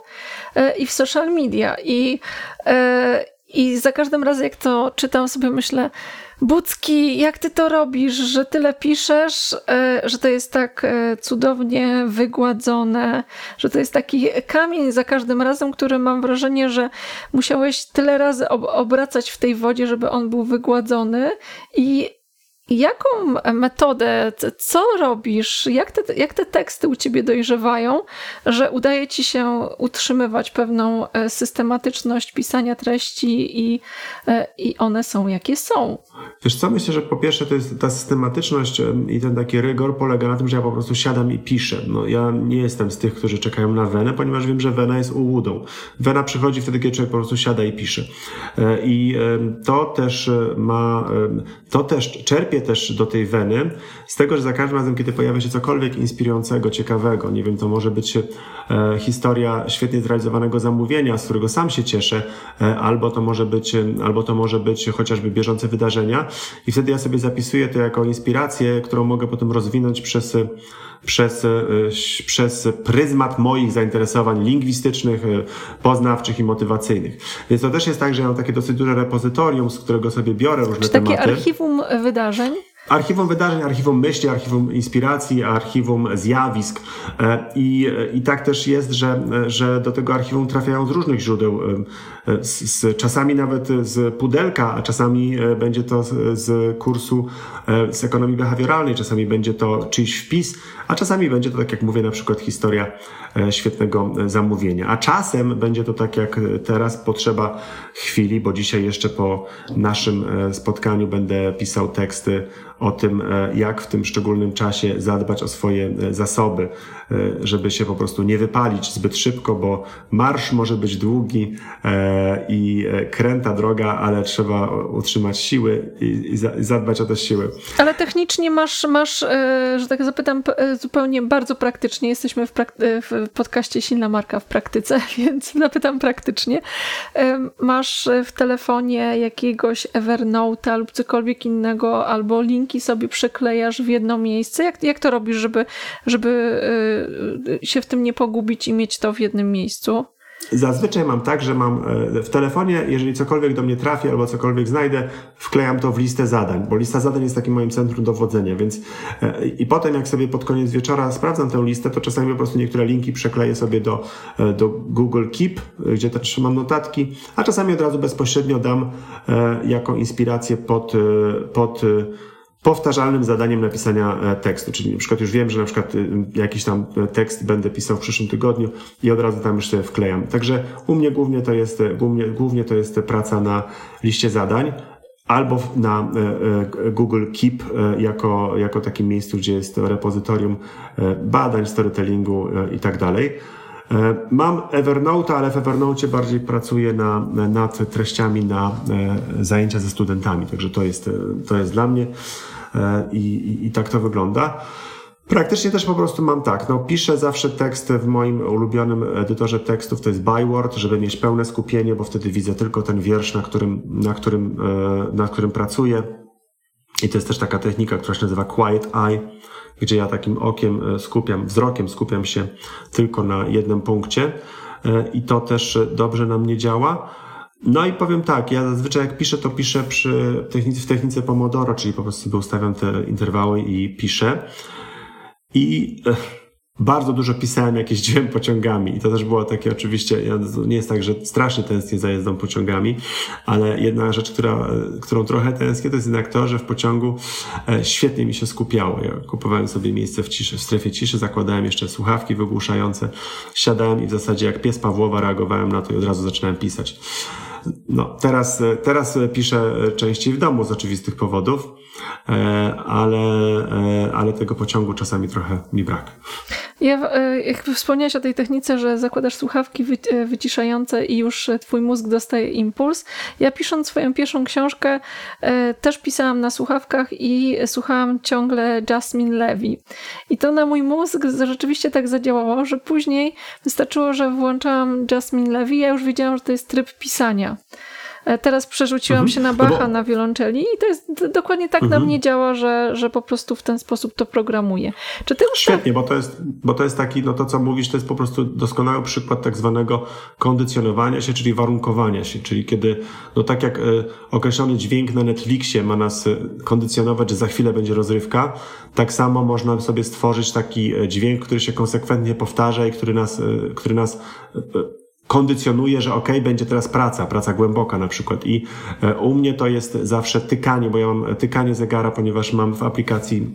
i w social media. I, i za każdym razem, jak to czytam, sobie myślę, Bucki, jak ty to robisz, że tyle piszesz, e, że to jest tak e, cudownie wygładzone, że to jest taki kamień za każdym razem, który mam wrażenie, że musiałeś tyle razy obracać w tej wodzie, żeby on był wygładzony. I Jaką metodę, co robisz, jak te, jak te teksty u ciebie dojrzewają, że udaje ci się utrzymywać pewną e, systematyczność pisania treści i, e, i one są jakie są? Wiesz co, myślę, że po pierwsze to jest ta systematyczność i ten taki rygor polega na tym, że ja po prostu siadam i piszę. No, ja nie jestem z tych, którzy czekają na wenę, ponieważ wiem, że wena jest ułudą. Wena przychodzi wtedy, kiedy człowiek po prostu siada i pisze. E, I to też ma, to też czerpie też do tej weny, z tego, że za każdym razem, kiedy pojawia się cokolwiek inspirującego, ciekawego, nie wiem, to może być e, historia świetnie zrealizowanego zamówienia, z którego sam się cieszę, e, albo to może być, e, albo to może być chociażby bieżące wydarzenia. I wtedy ja sobie zapisuję to jako inspirację, którą mogę potem rozwinąć przez przez, przez pryzmat moich zainteresowań lingwistycznych, poznawczych i motywacyjnych. Więc to też jest tak, że ja mam takie dosyć duże repozytorium, z którego sobie biorę różne Czy takie tematy. Takie archiwum wydarzeń? Archiwum wydarzeń, archiwum myśli, archiwum inspiracji, archiwum zjawisk. E, I, i tak też jest, że, że do tego archiwum trafiają z różnych źródeł. E, z, z, czasami nawet z pudelka, a czasami e, będzie to z, z kursu z ekonomii behawioralnej, czasami będzie to czyjś wpis, a czasami będzie to, tak jak mówię, na przykład historia świetnego zamówienia. A czasem będzie to tak jak teraz, potrzeba chwili, bo dzisiaj jeszcze po naszym spotkaniu będę pisał teksty o tym, e, jak w tym szczególnym czasie zadbać o swoje e, zasoby, e, żeby się po prostu nie wypalić zbyt szybko, bo marsz może być długi i kręta droga, ale trzeba utrzymać siły i zadbać o te siły. Ale technicznie masz, masz że tak zapytam, zupełnie bardzo praktycznie. Jesteśmy w, prak- w podcaście Silna Marka w praktyce, więc zapytam praktycznie. Masz w telefonie jakiegoś Evernote lub cokolwiek innego, albo linki sobie przeklejasz w jedno miejsce? Jak, jak to robisz, żeby, żeby się w tym nie pogubić i mieć to w jednym miejscu? Zazwyczaj mam tak, że mam e, w telefonie, jeżeli cokolwiek do mnie trafi albo cokolwiek znajdę, wklejam to w listę zadań, bo lista zadań jest takim moim centrum dowodzenia, więc e, i potem jak sobie pod koniec wieczora sprawdzam tę listę, to czasami po prostu niektóre linki przekleję sobie do, e, do Google Keep, gdzie też trzymam notatki, a czasami od razu bezpośrednio dam jako inspirację pod, pod powtarzalnym zadaniem napisania e, tekstu. Czyli na przykład już wiem, że na przykład y, jakiś tam e, tekst będę pisał w przyszłym tygodniu i od razu tam już wklejam. Także u mnie głównie to jest, e, głównie, głównie to jest praca na liście zadań albo na Google Keep jako, jako takim miejscu, gdzie jest repozytorium badań, storytellingu i tak dalej. Mam Evernote, ale w Evernote bardziej pracuję na, nad treściami na zajęcia ze studentami, także to jest, to jest dla mnie. E, i, i, i tak to wygląda. Praktycznie też po prostu mam tak, no piszę zawsze tekst w moim ulubionym edytorze tekstów, to jest Byword, żeby mieć pełne skupienie, bo wtedy widzę tylko ten wiersz, na którym, na którym, e, na którym pracuję. I to jest też taka technika, która się nazywa Quiet Eye, gdzie ja takim okiem e, skupiam, wzrokiem skupiam się tylko na jednym punkcie i to też dobrze na mnie działa. No i powiem tak, ja zazwyczaj jak piszę, to piszę przy technice, w technice Pomodoro, czyli po prostu sobie ustawiam te interwały i piszę. I bardzo dużo pisałem, jak jeździłem pociągami. I to też było takie oczywiście, ja, nie jest tak, że strasznie tęsknię za jazdą pociągami, ale jedna rzecz, która, którą trochę tęsknię, to jest jednak to, że w pociągu e, świetnie mi się skupiało. Ja kupowałem sobie miejsce w ciszy, w strefie ciszy, zakładałem jeszcze słuchawki wygłuszające, siadałem i w zasadzie jak pies Pawłowa reagowałem na to i od razu zaczynałem pisać. No, teraz, teraz piszę częściej w domu z oczywistych powodów, e, ale, e, ale tego pociągu czasami trochę mi brak. Ja, e, jak wspomniałeś o tej technice, że zakładasz słuchawki wyciszające i już twój mózg dostaje impuls. Ja pisząc swoją pierwszą książkę też pisałam na słuchawkach i słuchałam ciągle Jasmine Levy. I to na mój mózg rzeczywiście tak zadziałało, że później wystarczyło, że włączałam Jasmine Levy, ja już wiedziałam, że to jest tryb pisania. E, teraz przerzuciłam mhm. się na Bacha, no bo... na wiolonczeli i to jest dokładnie tak mhm. na mnie działa, że, że po prostu w ten sposób to programuję. Czy ty Świetnie, bo to, jest, bo to jest taki, no to co mówisz, to jest po prostu doskonały przykład tak zwanego kondycjonowania się, czyli warunkowania się, czyli kiedy, no tak jak y, określony dźwięk na Netflixie ma nas y, kondycjonować, że za chwilę będzie rozrywka, tak samo można sobie stworzyć taki dźwięk, który się konsekwentnie powtarza i który nas, który nas kondycjonuje, że ok, będzie teraz praca, praca głęboka na przykład. I e, u mnie to jest zawsze tykanie, bo ja mam tykanie zegara, ponieważ mam w aplikacji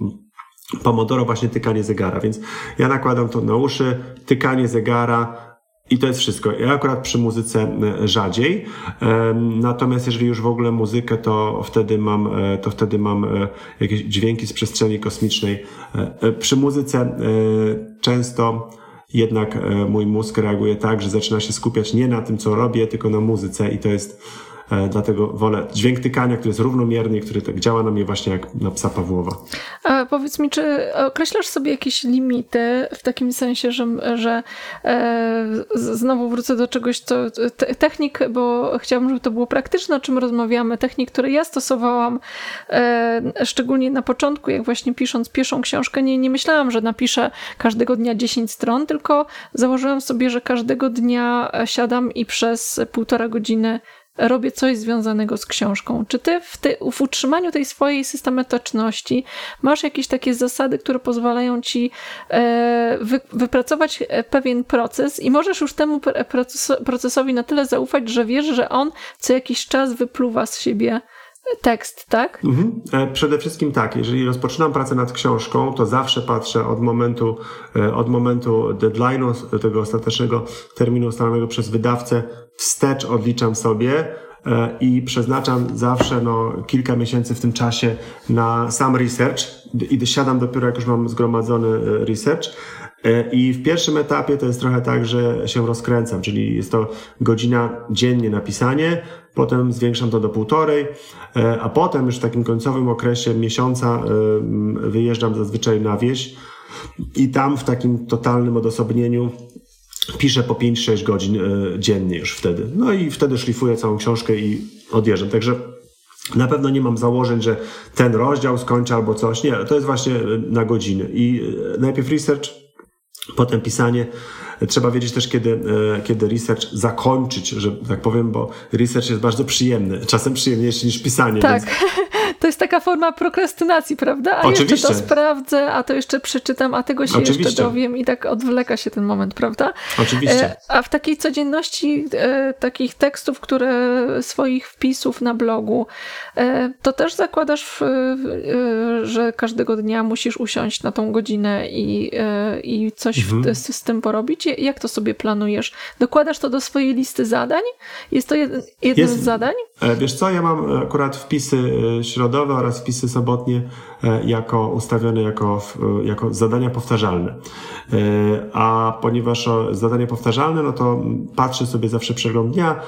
Pomodoro właśnie tykanie zegara, więc ja nakładam to na uszy, tykanie zegara, i to jest wszystko. Ja akurat przy muzyce e, rzadziej. Natomiast jeżeli już w ogóle muzykę, to wtedy mam, e, to wtedy mam jakieś dźwięki z przestrzeni kosmicznej. Przy muzyce często jednak e, mój mózg reaguje tak, że zaczyna się skupiać nie na tym, co robię, tylko na muzyce i to jest dlatego wolę dźwięk tykania, który jest równomierny i który tak działa na mnie właśnie jak na psa Pawłowa. A powiedz mi, czy określasz sobie jakieś limity w takim sensie, że, że e, znowu wrócę do czegoś, co te, technik, bo chciałabym, żeby to było praktyczne, o czym rozmawiamy, technik, które ja stosowałam e, szczególnie na początku, jak właśnie pisząc pierwszą książkę, nie, nie myślałam, że napiszę każdego dnia 10 stron, tylko założyłam sobie, że każdego dnia siadam i przez półtora godziny robię coś związanego z książką. Czy ty w, ty, w utrzymaniu tej swojej systematyczności masz jakieś takie zasady, które pozwalają ci e, wy, wypracować e, pewien proces i możesz już temu procesowi na tyle zaufać, że wiesz, że on co jakiś czas wypluwa z siebie tekst, tak? Mhm. E, przede wszystkim tak, jeżeli rozpoczynam pracę nad książką, to zawsze patrzę od momentu, od momentu deadline'u, tego ostatecznego terminu ustalonego przez wydawcę, wstecz odliczam sobie, e, i przeznaczam zawsze no, kilka miesięcy w tym czasie na sam research i siadam dopiero jak już mam zgromadzony e, research. E, I w pierwszym etapie to jest trochę tak, że się rozkręcam, czyli jest to godzina dziennie napisanie, potem zwiększam to do półtorej, a potem już w takim końcowym okresie miesiąca wyjeżdżam zazwyczaj na wieś i tam w takim totalnym odosobnieniu piszę po 5-6 godzin e, dziennie już wtedy. No i wtedy szlifuję całą książkę i odjeżdżam. Także na pewno nie mam założeń, że ten rozdział skończę albo coś. Nie, to jest właśnie e, na godziny. I e, najpierw research, potem pisanie. Trzeba wiedzieć też, kiedy, kiedy research zakończyć, że tak powiem, bo research jest bardzo przyjemny, czasem przyjemniejszy niż pisanie. Tak. Więc to jest taka forma prokrastynacji, prawda? A Oczywiście. jeszcze to sprawdzę, a to jeszcze przeczytam, a tego się Oczywiście. jeszcze dowiem i tak odwleka się ten moment, prawda? Oczywiście. E, a w takiej codzienności e, takich tekstów, które swoich wpisów na blogu, e, to też zakładasz, że każdego dnia musisz usiąść na tą godzinę i, i coś mhm. z, z, tym porobić? Jak to sobie planujesz? Dokładasz to do swojej listy zadań? Jest to Jest, z zadań? Wiesz co, ja mam akurat wpisy środowiskowe oraz wpisy sobotnie e, jako ustawione jako, e, jako zadania powtarzalne. E, a ponieważ zadanie powtarzalne, no to patrzę sobie zawsze przegląd dnia,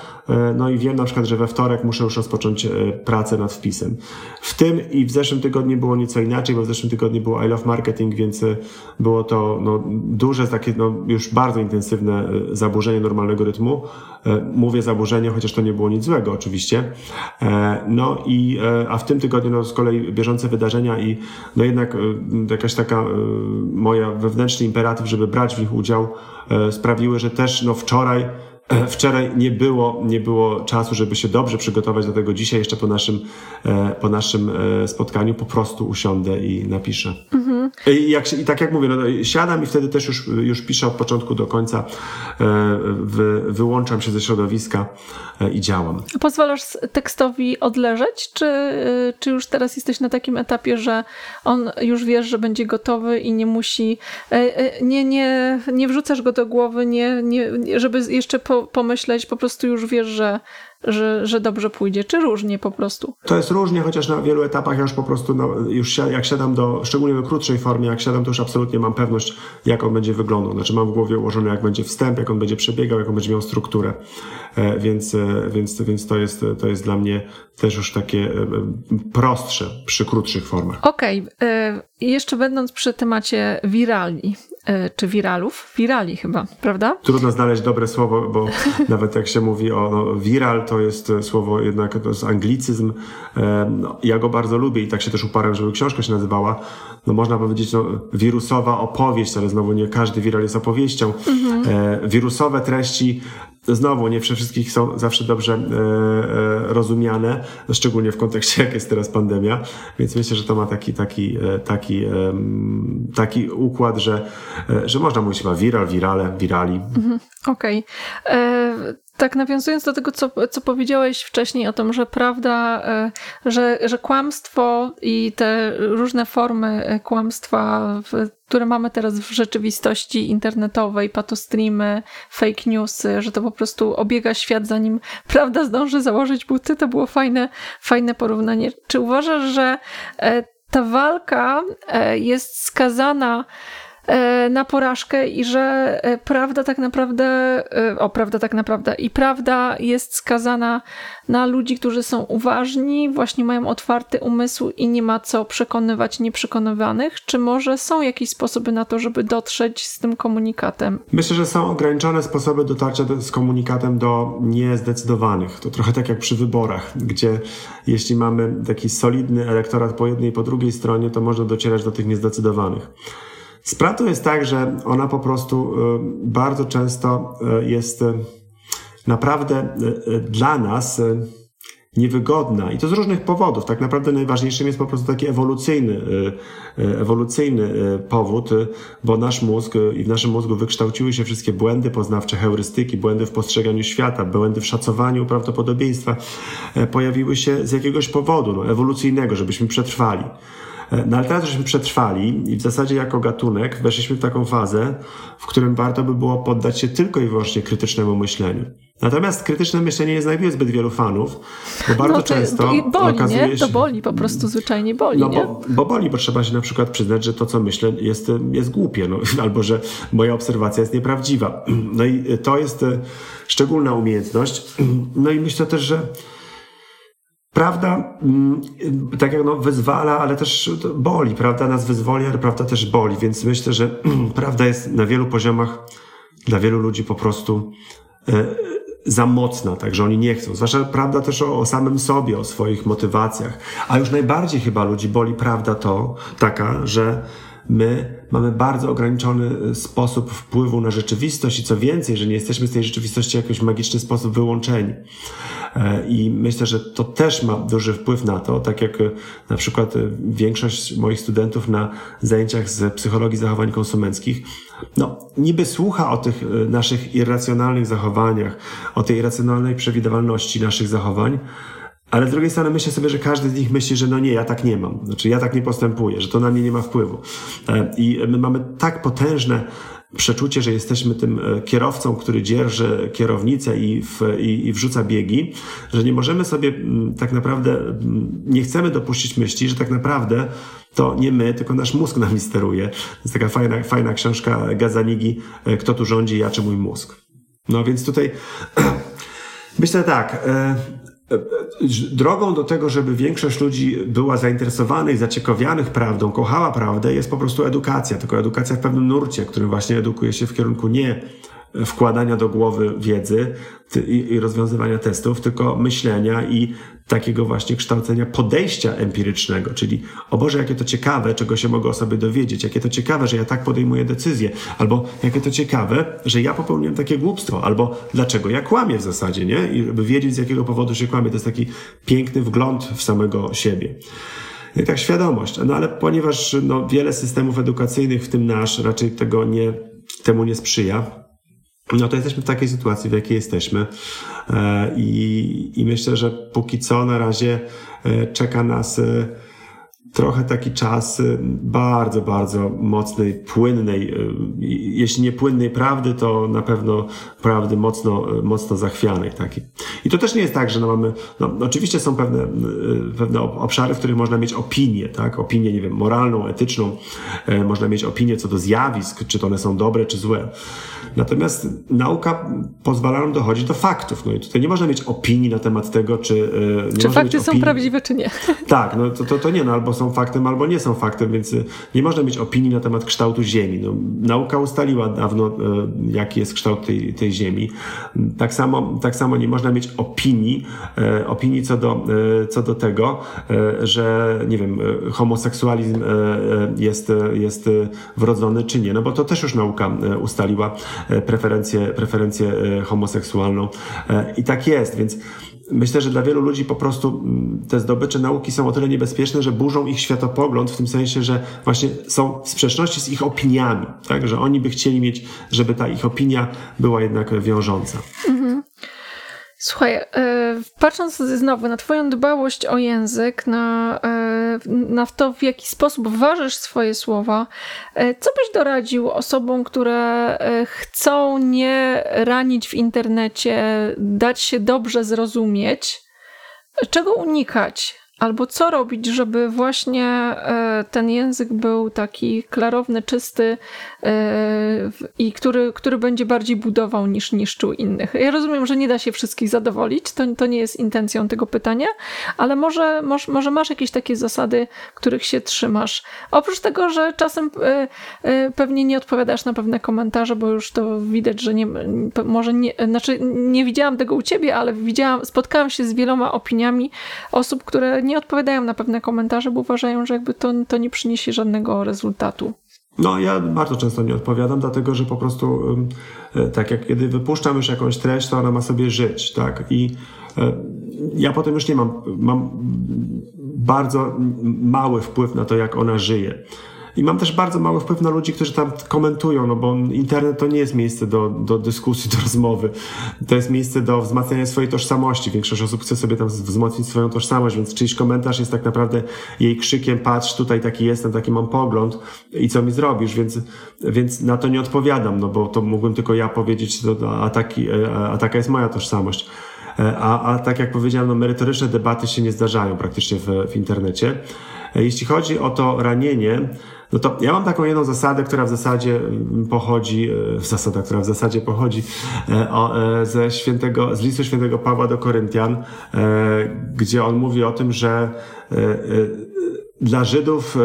no i wiem na przykład, że we wtorek muszę już rozpocząć pracę nad wpisem. W tym i w zeszłym tygodniu było nieco inaczej, bo w zeszłym tygodniu było I Love Marketing, więc było to no, duże, takie no, już bardzo intensywne zaburzenie normalnego rytmu. Mówię zaburzenie, chociaż to nie było nic złego oczywiście. No i, a w tym tygodniu no, z kolei bieżące wydarzenia i no jednak jakaś taka moja wewnętrzny imperatyw, żeby brać w nich udział, sprawiły, że też no wczoraj Wczoraj nie było, nie było czasu, żeby się dobrze przygotować do tego. Dzisiaj jeszcze po naszym, po naszym spotkaniu po prostu usiądę i napiszę. Mhm. I, jak, I tak jak mówię, no, siadam i wtedy też już, już piszę od początku do końca. Wy, wyłączam się ze środowiska i działam. Pozwalasz tekstowi odleżeć, czy, czy już teraz jesteś na takim etapie, że on już wiesz, że będzie gotowy i nie musi, nie, nie, nie wrzucasz go do głowy, nie, nie, żeby jeszcze po, pomyśleć, po prostu już wiesz, że że, że dobrze pójdzie, czy różnie po prostu? To jest różnie, chociaż na wielu etapach ja już po prostu, no, już jak siadam do, szczególnie w krótszej formie, jak siadam, to już absolutnie mam pewność, jak on będzie wyglądał. Znaczy mam w głowie ułożone, jak będzie wstęp, jak on będzie przebiegał, jak on będzie miał strukturę. E, więc, e, więc, więc to, jest, to jest dla mnie też już takie e, prostsze przy krótszych formach. Okej, okay. jeszcze będąc przy temacie wirali, czy wiralów, wirali chyba, prawda? Trudno znaleźć dobre słowo, bo nawet jak się mówi o no, viral, to jest słowo jednak, to jest anglicyzm. No, ja go bardzo lubię i tak się też uparłem, żeby książka się nazywała, no można powiedzieć, no, wirusowa opowieść, ale znowu nie każdy viral jest opowieścią. Mhm. wirusowe treści Znowu, nie przy wszystkich są zawsze dobrze e, e, rozumiane, szczególnie w kontekście, jak jest teraz pandemia, więc myślę, że to ma taki, taki, e, taki, taki układ, że, że można mówić chyba viral, virale, virali. Mhm, Okej. Okay. Tak, nawiązując do tego, co, co powiedziałeś wcześniej o tym, że prawda, że, że kłamstwo i te różne formy kłamstwa, które mamy teraz w rzeczywistości internetowej, patostreamy, fake newsy, że to po prostu obiega świat, zanim prawda zdąży założyć buty, to było fajne, fajne porównanie. Czy uważasz, że e, ta walka jest skazana E, na porażkę i że e, prawda tak naprawdę, e, o prawda tak naprawdę, i prawda jest skazana na ludzi, którzy są uważni, właśnie mają otwarty umysł i nie ma co przekonywać nieprzekonywanych? Czy może są jakieś sposoby na to, żeby dotrzeć z tym komunikatem? Myślę, że są ograniczone sposoby dotarcia do, z komunikatem do niezdecydowanych. To trochę tak jak przy wyborach, gdzie jeśli mamy taki solidny elektorat po jednej i po drugiej stronie, to można docierać do tych niezdecydowanych. Z jest tak, że ona po prostu y, bardzo często y, jest y, naprawdę dla nas niewygodna i to z różnych powodów. Tak naprawdę najważniejszym jest po prostu taki ewolucyjny, ewolucyjny powód, bo nasz mózg i w naszym mózgu wykształciły się wszystkie błędy poznawcze, heurystyki, błędy w postrzeganiu świata, błędy w szacowaniu prawdopodobieństwa pojawiły się z jakiegoś powodu no, ewolucyjnego, żebyśmy przetrwali. No ale teraz żeśmy przetrwali i w zasadzie jako gatunek weszliśmy w taką fazę, w którym warto by było poddać się tylko i wyłącznie krytycznemu myśleniu. Natomiast krytyczne myślenie nie znajduje zbyt wielu fanów, bo bardzo no to, często i boli, okazuje nie? się... To boli, po prostu zwyczajnie boli, No nie? bo, bo boli, bo trzeba się na przykład przyznać, że to, co myślę, jest, jest głupie, no, albo że moja obserwacja jest nieprawdziwa. No i to jest e, szczególna umiejętność. No i myślę też, że prawda, mm, tak jak no, wyzwala, ale też boli, prawda nas wyzwoli, ale prawda też boli, więc myślę, że prawda jest na wielu poziomach dla wielu ludzi po prostu e, za mocna, tak, że oni nie chcą. Zwłaszcza prawda też o, o samym sobie, o swoich motywacjach. A już najbardziej chyba ludzi boli prawda to taka, że my mamy bardzo ograniczony sposób wpływu na rzeczywistość i co więcej, że nie jesteśmy z tej rzeczywistości w jakiś magiczny sposób wyłączeni. E, I myślę, że to też ma duży wpływ na to, tak jak e, na przykład e, większość moich studentów na zajęciach z psychologii zachowań konsumenckich, no niby słucha o tych naszych irracjonalnych zachowaniach, o tej irracjonalnej przewidywalności naszych zachowań, ale z drugiej strony myślę sobie, że każdy z nich myśli, że no nie, ja tak nie mam. Znaczy ja tak nie postępuję, że to na mnie nie ma wpływu. I my mamy tak potężne przeczucie, że jesteśmy tym kierowcą, który dzierży kierownicę i, w, i, i wrzuca biegi, że nie możemy sobie tak naprawdę, nie chcemy dopuścić myśli, że tak naprawdę to nie my, tylko nasz mózg nami steruje. Jest taka fajna, fajna książka Gazanigi, Kto tu rządzi, ja czy mój mózg. No więc tutaj myślę tak, Drogą do tego, żeby większość ludzi była zainteresowanych, zaciekawianych prawdą, kochała prawdę, jest po prostu edukacja. Tylko edukacja w pewnym nurcie, który właśnie edukuje się w kierunku nie wkładania do głowy wiedzy i, rozwiązywania testów, tylko myślenia i takiego właśnie kształcenia podejścia empirycznego, czyli o Boże, jakie to ciekawe, czego się mogę o sobie dowiedzieć, jakie to ciekawe, że ja tak podejmuję decyzję, albo jakie to ciekawe, że ja popełniłem takie głupstwo, albo dlaczego ja kłamię w zasadzie, nie? I żeby wiedzieć, z jakiego powodu się kłamie. To jest taki piękny wgląd w samego siebie. I tak świadomość. No ale ponieważ no, wiele systemów edukacyjnych, w tym nasz, raczej tego nie, temu nie sprzyja, no to jesteśmy w takiej sytuacji, w jakiej jesteśmy. E, I, I myślę, że póki co na razie e, czeka nas e, trochę taki czas bardzo, bardzo mocnej, płynnej, jeśli nie płynnej prawdy, to na pewno prawdy mocno, mocno zachwianej takiej. I to też nie jest tak, że no mamy, no oczywiście są pewne, pewne obszary, w których można mieć opinię, tak, opinię, nie wiem, moralną, etyczną, można mieć opinię co do zjawisk, czy to one są dobre, czy złe. Natomiast nauka pozwala nam dochodzić do faktów. No i tutaj nie można mieć opinii na temat tego, czy. Nie czy fakty są prawdziwe, czy nie. Tak, no to, to, to nie, no albo są faktem, albo nie są faktem, więc nie można mieć opinii na temat kształtu Ziemi. No, nauka ustaliła dawno, jaki jest kształt tej, tej Ziemi. Tak samo, tak samo nie można mieć opinii, opinii co do, co do tego, że nie wiem, homoseksualizm jest, jest wrodzony, czy nie. No bo to też już nauka ustaliła E, preferencję, preferencję e, homoseksualną. E, I tak jest, więc myślę, że dla wielu ludzi po prostu mm, te zdobycze nauki są o tyle niebezpieczne, że burzą ich światopogląd w tym sensie, że właśnie są w sprzeczności z ich opiniami, tak? Że oni by chcieli mieć, żeby ta ich opinia była jednak wiążąca. Mhm. Słuchaj, e, patrząc znowu na Twoją dbałość o język, na, e, na to, w jaki sposób ważysz swoje słowa, e, co byś doradził osobom, które chcą nie ranić w internecie, dać się dobrze zrozumieć? Czego unikać? Albo co robić, żeby właśnie e, ten język był taki klarowny, czysty e, i który, który będzie bardziej budował niż niszczył innych. Ja rozumiem, że nie da się wszystkich zadowolić, to, to nie jest intencją tego pytania, ale może, może, może masz jakieś takie zasady, których się trzymasz. Oprócz tego, że czasem e, pewnie nie odpowiadasz na pewne komentarze, bo już to widać, że nie, może nie, znaczy nie widziałam tego u ciebie, ale widziałam, spotkałam się z wieloma opiniami osób, które nie odpowiadają na pewne komentarze, bo uważają, że jakby to, to nie przyniesie żadnego rezultatu. No, ja bardzo często nie odpowiadam, dlatego że po prostu, e, tak jak kiedy wypuszczam już jakąś treść, to ona ma sobie żyć, tak? I e, ja potem już nie mam, mam bardzo mały wpływ na to, jak ona żyje. I mam też bardzo mały wpływ na ludzi, którzy tam komentują, no bo internet to nie jest miejsce do, do dyskusji, do rozmowy. To jest miejsce do wzmacniania swojej tożsamości. Większość osób chce sobie tam wzmocnić swoją tożsamość, więc czyjś komentarz jest tak naprawdę jej krzykiem, patrz, tutaj taki jestem, taki mam pogląd i co mi zrobisz, więc, więc na to nie odpowiadam, no bo to mógłbym tylko ja powiedzieć, a, taki, a taka jest moja tożsamość. A, a tak jak powiedziałem, no, merytoryczne debaty się nie zdarzają praktycznie w, w internecie. Jeśli chodzi o to ranienie, no to ja mam taką jedną zasadę, która w zasadzie mm, pochodzi, e, zasada, która w zasadzie pochodzi e, e, ze świętego, z listu świętego Pawła do Koryntian, gdzie on mówi o tym, że dla Żydów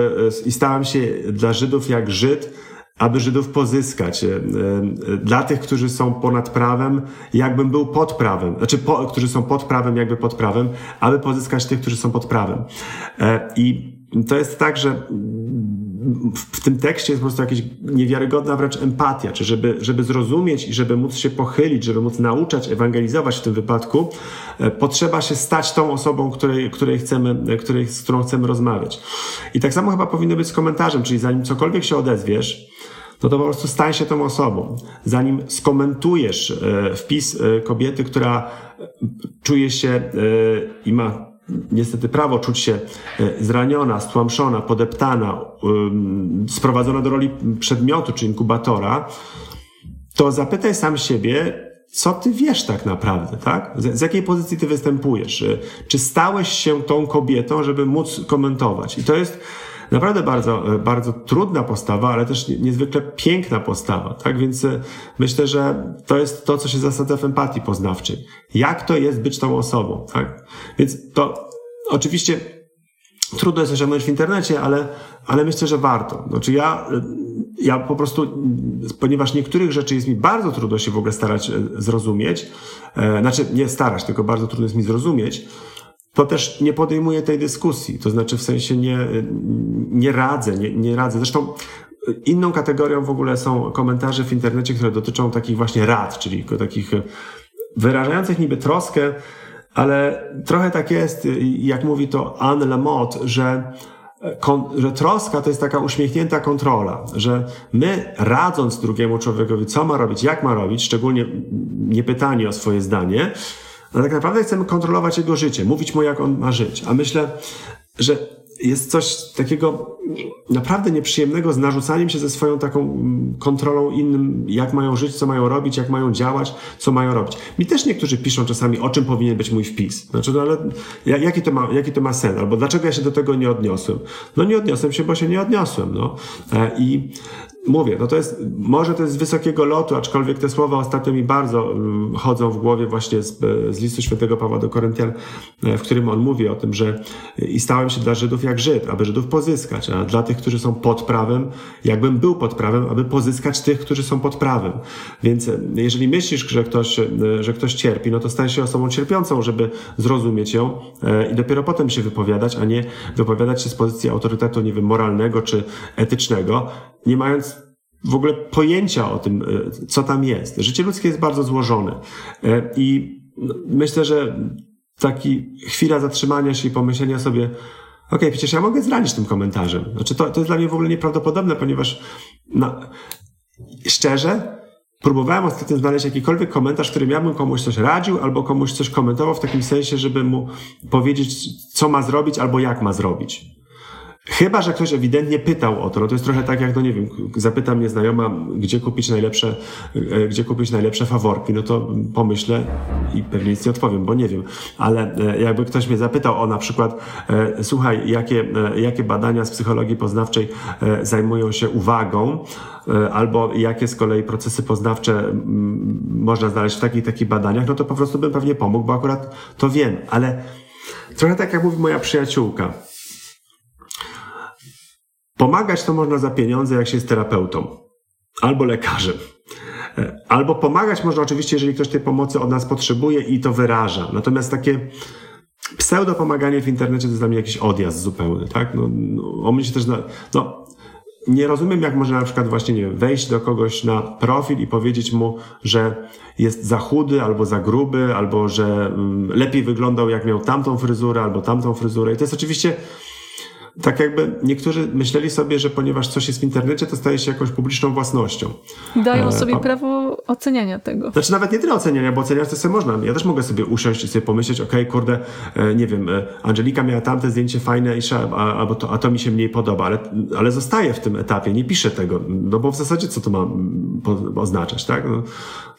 i stałem się dla Żydów jak Żyd, aby Żydów pozyskać. Dla tych, którzy są ponad prawem, jakbym był pod prawem. Znaczy, po, którzy są pod prawem, jakby pod prawem, aby pozyskać tych, którzy są pod prawem. I to jest tak, że w tym tekście jest po prostu jakaś niewiarygodna wręcz empatia, czy żeby, żeby zrozumieć i żeby móc się pochylić, żeby móc nauczać, ewangelizować w tym wypadku, e, potrzeba się stać tą osobą, której, której chcemy, której, z którą chcemy rozmawiać. I tak samo chyba powinno być z komentarzem, czyli zanim cokolwiek się odezwiesz, no to po prostu stań się tą osobą. Zanim skomentujesz e, wpis e, kobiety, która czuje się i ma niestety prawo czuć się e, zraniona, stłamszona, podeptana, sprowadzona do roli przedmiotu czy inkubatora, to zapytaj sam siebie, co ty wiesz tak naprawdę, tak? Z, z, jakiej pozycji ty występujesz? Czy stałeś się tą kobietą, żeby móc komentować? I to jest naprawdę bardzo, e, bardzo trudna postawa, ale też niezwykle piękna postawa, tak? Więc e, myślę, że to jest to, co się zasadza w empatii poznawczej. Jak to jest być tą osobą, tak? Więc to oczywiście trudno jest osiągnąć w internecie, ale, ale myślę, że warto. Znaczy ja, e, ja po prostu, ponieważ niektórych rzeczy jest mi bardzo trudno się w ogóle starać zrozumieć, znaczy nie starać, tylko bardzo trudno jest mi zrozumieć, to też nie podejmuję tej dyskusji. To znaczy w sensie nie, nie radzę, nie, nie radzę. Zresztą inną kategorią w ogóle są komentarze w internecie, które dotyczą takich właśnie rad, czyli takich wyrażających niby troskę, ale trochę tak jest, jak mówi to Anne Lamotte, że że troska to jest taka uśmiechnięta kontrola, że my radząc drugiemu człowiekowi, co ma robić, jak ma robić, szczególnie nie pytanie o swoje zdanie, ale tak naprawdę chcemy kontrolować jego życie, mówić mu, jak on ma żyć. A myślę, że jest coś takiego naprawdę nieprzyjemnego z narzucaniem się ze swoją taką mm, kontrolą innym, jak mają żyć, co mają robić, jak mają działać, co mają robić. Mi też niektórzy piszą czasami, o czym powinien być mój wpis. Znaczy, no ale jaki to ma, jaki to ma sens? Albo dlaczego ja się do tego nie odniosłem? No nie odniosłem się, bo się nie odniosłem, no. E, I mówię, no to jest, może to jest z wysokiego lotu, aczkolwiek te słowa ostatnio mi bardzo mm, chodzą w głowie właśnie z, z listu świętego Pawła do Koryntian, e, w którym on mówi o tym, że i stałem się dla Żydów jak Żyd, aby Żydów pozyskać, a dla tych, którzy są pod prawem, jakbym był pod prawem, aby pozyskać tych, którzy są pod prawem. Więc e, jeżeli myślisz, że ktoś, e, że ktoś cierpi, no to stań się osobą cierpiącą, żeby zrozumieć ją i dopiero potem się wypowiadać, a nie wypowiadać się z pozycji autorytetu, nie wiem, moralnego czy etycznego, nie mając w ogóle pojęcia o tym, e, co tam jest. Życie ludzkie jest bardzo złożone. E, I myślę, że taki chwila zatrzymania się i pomyślenia sobie, okej, okay, przecież ja mogę zranić tym komentarzem. Znaczy, to, to jest dla mnie w ogóle nieprawdopodobne, ponieważ no, szczerze, próbowałem ostatnio znaleźć jakikolwiek komentarz, którym ja bym komuś coś radził, albo komuś coś komentował w takim sensie, żeby mu powiedzieć, co ma zrobić, albo jak ma zrobić. Chyba, że ktoś ewidentnie pytał o to, no to jest trochę tak jak, no nie wiem, zapyta mnie znajoma, gdzie kupić najlepsze, e, gdzie kupić najlepsze faworki, no to pomyślę i pewnie nic nie odpowiem, bo nie wiem, ale e, jakby ktoś mnie zapytał o na przykład, e, słuchaj, jakie, jakie badania z psychologii poznawczej zajmują się uwagą, albo jakie z kolei procesy poznawcze można znaleźć w takich takich badaniach, no to po prostu bym pewnie pomógł, bo akurat to wiem, ale trochę tak jak mówi moja przyjaciółka, Pomagać to można za pieniądze, jak się jest terapeutą albo lekarzem. E, albo pomagać można oczywiście, jeżeli ktoś tej pomocy od nas potrzebuje i to wyraża. Natomiast takie pseudo pomaganie w internecie to jest dla mnie jakiś odjazd zupełny, tak? No, no, on się też na, no, nie rozumiem, jak można na przykład właśnie, nie wiem, wejść do kogoś na profil i powiedzieć mu, że jest za chudy, albo za gruby, albo że mm, lepiej wyglądał, jak miał tamtą fryzurę, albo tamtą fryzurę. I to jest oczywiście tak jakby niektórzy myśleli sobie, że ponieważ coś jest w internecie, to staje się jakąś publiczną własnością. Dają E, sobie a- prawo oceniania tego. Znaczy nawet nie tyle oceniania, bo oceniać to sobie można. Ja też mogę sobie usiąść i sobie pomyśleć, okej, kurde, e, nie wiem, e, Angelika miała tamte zdjęcie fajne, i albo to, a to mi się mniej podoba, ale, ale zostaję w tym etapie, nie piszę tego, no bo w zasadzie co to ma mm, oznaczać, tak? No,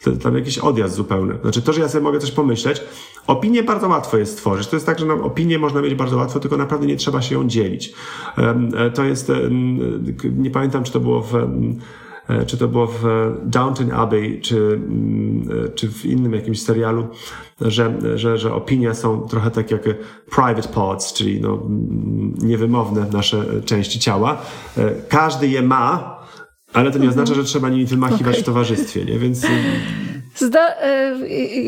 to, tam jakiś odjazd zupełny. Znaczy to, że ja sobie mogę coś pomyśleć, opinię bardzo łatwo jest stworzyć. To jest tak, że no, opinię można mieć bardzo łatwo, tylko naprawdę nie trzeba się ją dzielić. E, To jest, k- nie pamiętam, czy to było w... e, czy to było w e, Downton Abbey, czy, mm, e, czy w innym jakimś serialu, że, że, że opinie są trochę tak jak private parts, czyli no, niewymowne nasze części ciała. E, Każdy je ma, ale to nie oznacza, że trzeba nimi wymachiwać Okej. w towarzystwie, nie? Więc Zda, e,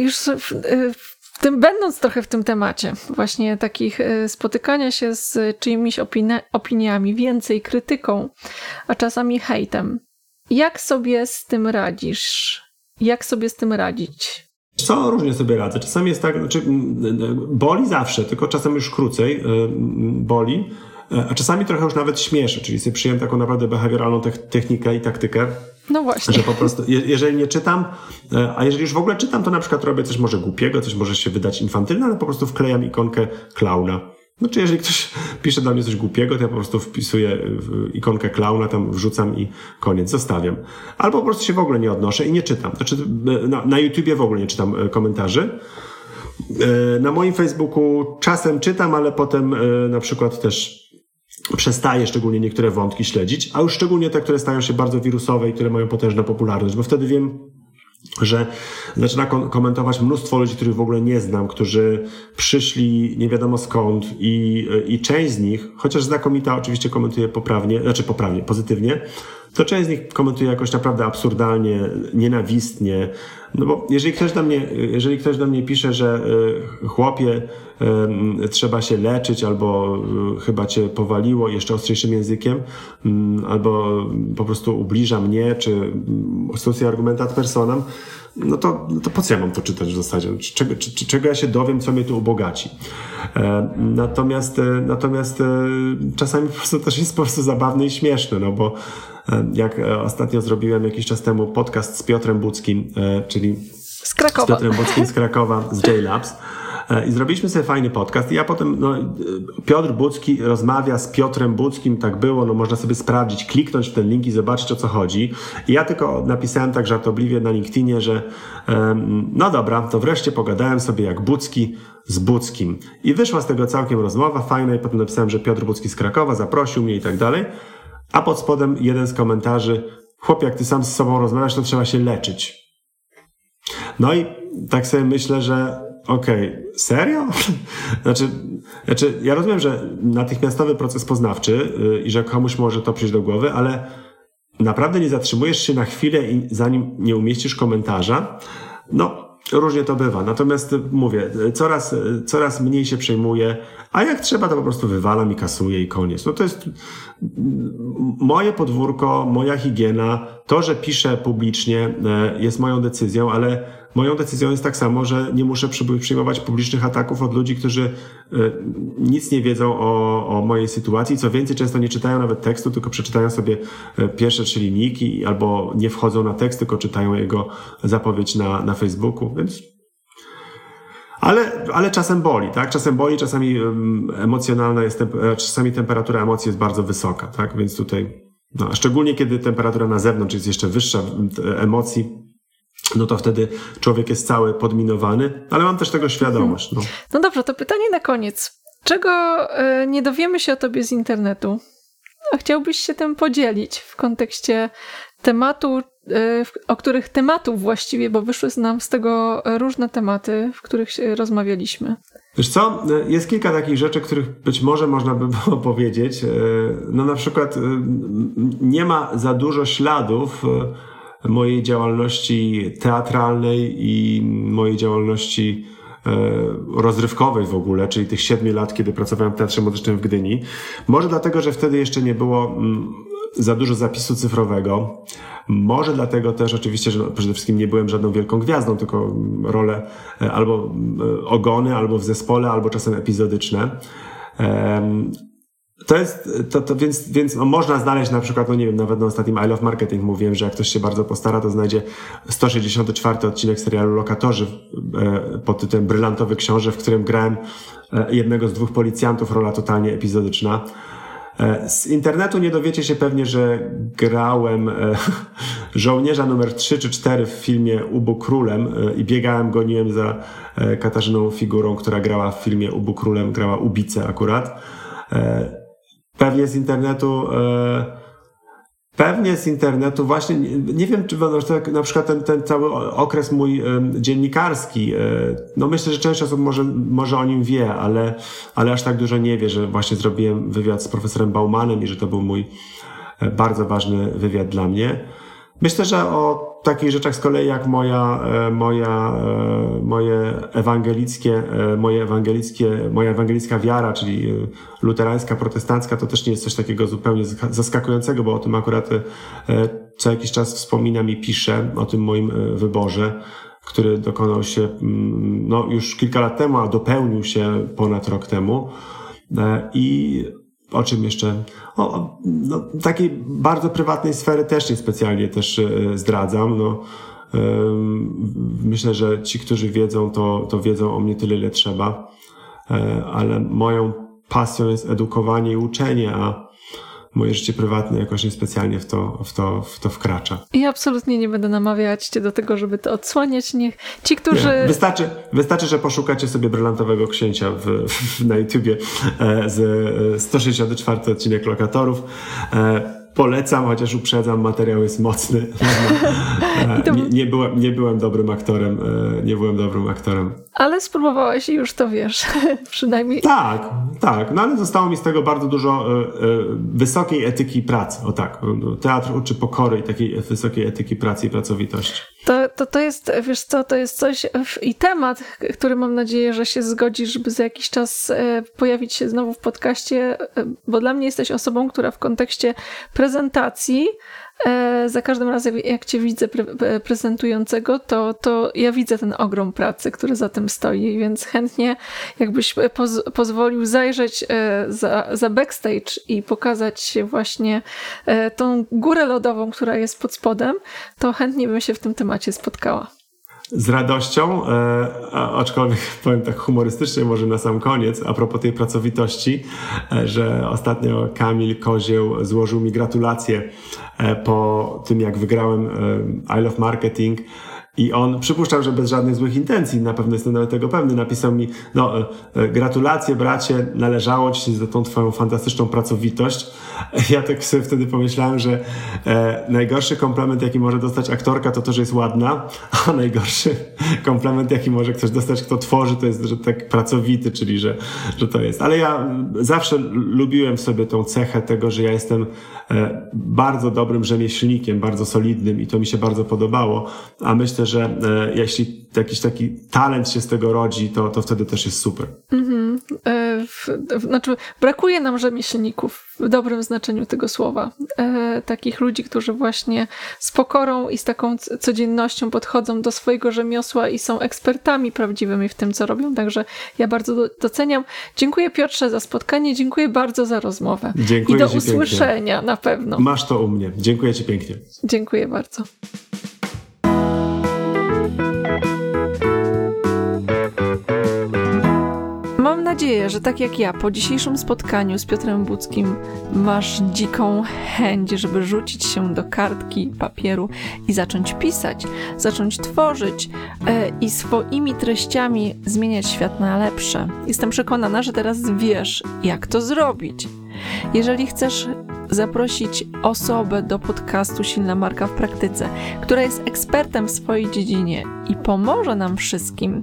już w, e, w tym, będąc trochę w tym temacie, właśnie takich e, spotykania się z czyimiś opini- opiniami, więcej krytyką, a czasami hejtem. Jak sobie z tym radzisz? Jak sobie z tym radzić? Co różnie sobie radzę. Czasami jest tak, znaczy y, boli zawsze, tylko czasem już krócej y, boli, y, a czasami trochę już nawet śmieszy, czyli sobie przyjąłem taką naprawdę behawioralną tech- technikę i taktykę, No właśnie. że po prostu, je, jeżeli nie czytam, e, a jeżeli już w ogóle czytam, to na przykład robię coś może głupiego, coś może się wydać infantylne, ale po prostu wklejam ikonkę klauna. Znaczy, jeżeli ktoś pisze do mnie coś głupiego, to ja po prostu wpisuję w ikonkę klauna, tam wrzucam i koniec, zostawiam. Albo po prostu się w ogóle nie odnoszę i nie czytam. Znaczy, e, na, na YouTubie w ogóle nie czytam e, komentarzy. E, Na moim Facebooku czasem czytam, ale potem e, na przykład też przestaję szczególnie niektóre wątki śledzić, a już szczególnie te, które stają się bardzo wirusowe i które mają potężną popularność, bo wtedy wiem, że zaczyna komentować mnóstwo ludzi, których w ogóle nie znam, którzy przyszli nie wiadomo skąd i, i część z nich, chociaż znakomita oczywiście komentuje poprawnie, znaczy poprawnie, pozytywnie, to część z nich komentuje jakoś naprawdę absurdalnie, nienawistnie, no bo jeżeli ktoś do mnie, jeżeli ktoś do mnie pisze, że y, chłopie, trzeba się leczyć, albo y, chyba cię powaliło jeszcze ostrzejszym językiem, mm, albo po prostu ubliża mnie, czy mm, stosuje argument ad personam, no to, no to po co ja mam to czytać w zasadzie? Czy- Czego, czego ja się dowiem, co mnie tu ubogaci? Natomiast, e, natomiast e, czasami po prostu też jest po prostu zabawne i śmieszne, no bo jak e, ostatnio zrobiłem jakiś czas temu podcast z Piotrem Buckim, e, czyli Z z Krakowa. Piotrem Buckim z Krakowa, z JLabs. E, I zrobiliśmy sobie fajny podcast. I ja potem, no, e, Piotr Bucki rozmawia z Piotrem Buckim, tak było, no można sobie sprawdzić, kliknąć w ten link i zobaczyć o co chodzi. I ja tylko napisałem tak żartobliwie na LinkedInie, że em, no dobra, to wreszcie pogadałem sobie jak Bucki z Buckim. I wyszła z tego całkiem rozmowa fajna i potem napisałem, że Piotr Bucki z Krakowa zaprosił mnie i tak dalej. A pod spodem jeden z komentarzy, chłop, jak ty sam z sobą rozmawiasz, to trzeba się leczyć. No i tak sobie myślę, że okej, serio? znaczy, znaczy, ja rozumiem, że natychmiastowy proces poznawczy yy, i że komuś może to przyjść do głowy, ale naprawdę nie zatrzymujesz się na chwilę i zanim nie umieścisz komentarza, no różnie to bywa. Natomiast y, mówię, y, coraz, y, coraz mniej się przejmuję, a jak trzeba, to po prostu wywalam i kasuję i koniec. No to jest moje podwórko, moja higiena, to, że piszę publicznie jest moją decyzją, ale moją decyzją jest tak samo, że nie muszę przy- przyjmować publicznych ataków od ludzi, którzy e, nic nie wiedzą o, o mojej sytuacji. Co więcej, często nie czytają nawet tekstu, tylko przeczytają sobie e, pierwsze trzy linijki albo nie wchodzą na tekst, tylko czytają jego zapowiedź na, na Facebooku, więc ale, ale czasem boli, tak? Czasem boli, czasami emocjonalna jest, e, czasami temperatura emocji jest bardzo wysoka, tak? Więc tutaj, no, szczególnie kiedy temperatura na zewnątrz jest jeszcze wyższa emocji, no to wtedy człowiek jest cały podminowany, ale mam też tego świadomość. No. No dobrze, to pytanie na koniec. Czego e, nie dowiemy się o tobie z internetu? A chciałbyś się tym podzielić w kontekście tematu, e, o których tematów właściwie, bo wyszły z nam z tego różne tematy, w których rozmawialiśmy. Wiesz co, e, jest kilka takich rzeczy, których być może można by było powiedzieć. No na przykład nie ma za dużo śladów mojej działalności teatralnej i mojej działalności e, rozrywkowej w ogóle, czyli tych siedmiu lat, kiedy pracowałem w Teatrze Muzycznym w Gdyni. Może dlatego, że wtedy jeszcze nie było mm, za dużo zapisu cyfrowego. Może dlatego też oczywiście, że przede wszystkim nie byłem żadną wielką gwiazdą, tylko mm, role e, albo mm, ogony, albo w zespole, albo czasem epizodyczne. To jest, to, to więc, więc no, można znaleźć na przykład, no nie wiem, nawet na ostatnim I Love Marketing mówiłem, że jak ktoś się bardzo postara, to znajdzie 164 odcinek serialu Lokatorzy e, pod tytułem Brylantowy Książę, w którym grałem e, jednego z dwóch policjantów, rola totalnie epizodyczna. E, z internetu nie dowiecie się pewnie, że grałem żołnierza numer 3 czy 4 w filmie Ubu Królem i biegałem, goniłem za Katarzyną Figurą, która grała w filmie Ubu Królem, grała Ubicę akurat. Pewnie z internetu, e, pewnie z internetu właśnie, nie, wiem, czy no, tak, na przykład ten, ten cały okres mój dziennikarski, e, no myślę, że część osób może, może o nim wie, ale, ale aż tak dużo nie wie, że właśnie zrobiłem wywiad z profesorem Baumanem i że to był mój e, bardzo ważny wywiad dla mnie. Myślę, że o takich rzeczach z kolei jak moja, e, moja, e, moje ewangelickie, e, moje ewangelickie, moja ewangelicka wiara, czyli luterańska, protestancka, to też nie jest coś takiego zupełnie zaskakującego, bo o tym akurat co jakiś czas wspominam i piszę, o tym moim wyborze, który dokonał się mm, no, już kilka lat temu, a dopełnił się ponad rok temu. I o czym jeszcze? O, no, takiej bardzo prywatnej sfery też niespecjalnie też e, zdradzam. No, myślę, że ci, którzy wiedzą, to, to wiedzą o mnie tyle, ile trzeba. E, ale moją pasją jest edukowanie i uczenie, a moje życie prywatne jakoś niespecjalnie w to, w to, w to wkracza. I absolutnie nie będę namawiać cię do tego, żeby to odsłaniać. Niech ci, którzy. Nie, wystarczy, wystarczy, że poszukacie sobie brylantowego księcia w, w, na YouTubie e, z e, 164 odcinek lokatorów. E, polecam, chociaż uprzedzam, materiał jest mocny. E, nie, nie, byłem, nie byłem dobrym aktorem. E, nie byłem dobrym aktorem. Ale spróbowałeś i już to wiesz. Przynajmniej. Tak, tak. No ale zostało mi z tego bardzo dużo e, e, wysokiej etyki pracy. O tak. Teatr uczy pokory i takiej wysokiej etyki pracy i pracowitości. To, to, to jest, wiesz co, to jest coś i temat, który mam nadzieję, że się zgodzisz, żeby za jakiś czas e, pojawić się znowu w podcaście, bo dla mnie jesteś osobą, która w kontekście prezentacji za każdym razem, jak cię widzę pre- prezentującego, to, to ja widzę ten ogrom pracy, który za tym stoi, więc chętnie jakbyś poz, pozwolił zajrzeć e, za, za backstage i pokazać się właśnie e, tą górę lodową, która jest pod spodem, to chętnie bym się w tym temacie spotkała. Z radością, e, aczkolwiek powiem tak humorystycznie może na sam koniec, a propos tej pracowitości, e, że ostatnio Kamil Kozieł złożył mi gratulacje e, po tym, jak wygrałem e, I Love Marketing i on przypuszczał, że bez żadnych złych intencji, na pewno jestem nawet tego pewny, napisał mi, no e, e, gratulacje bracie, należało ci się za tą twoją fantastyczną pracowitość. Ja tak sobie wtedy pomyślałem, że e, najgorszy komplement, jaki może dostać aktorka, to to, że jest ładna, a najgorszy komplement, jaki może ktoś dostać, kto tworzy, to jest, że tak pracowity, czyli że, że to jest. Ale ja mm, zawsze lubiłem sobie tą cechę tego, że ja jestem e, bardzo dobrym rzemieślnikiem, bardzo solidnym i to mi się bardzo podobało, a myślę, że e, jeśli jakiś taki talent się z tego rodzi, to, to wtedy też jest super. E, w, w, znaczy, brakuje nam rzemieślników w dobrym znaczeniu tego słowa. E, takich ludzi, którzy właśnie z pokorą i z taką codziennością podchodzą do swojego rzemiosła i są ekspertami prawdziwymi w tym, co robią. Także ja bardzo do, doceniam. Dziękuję Piotrze za spotkanie, dziękuję bardzo za rozmowę. Dziękuję I do ci pięknie. usłyszenia na pewno. Masz to u mnie. Dziękuję Ci pięknie. Dziękuję bardzo. Nadzieję, że tak jak ja po dzisiejszym spotkaniu z Piotrem Budzkim masz dziką chęć, żeby rzucić się do kartki papieru i zacząć pisać, zacząć tworzyć e, i swoimi treściami zmieniać świat na lepsze. Jestem przekonana, że teraz wiesz, jak to zrobić. Jeżeli chcesz zaprosić osobę do podcastu Silna Marka w Praktyce, która jest ekspertem w swojej dziedzinie i pomoże nam wszystkim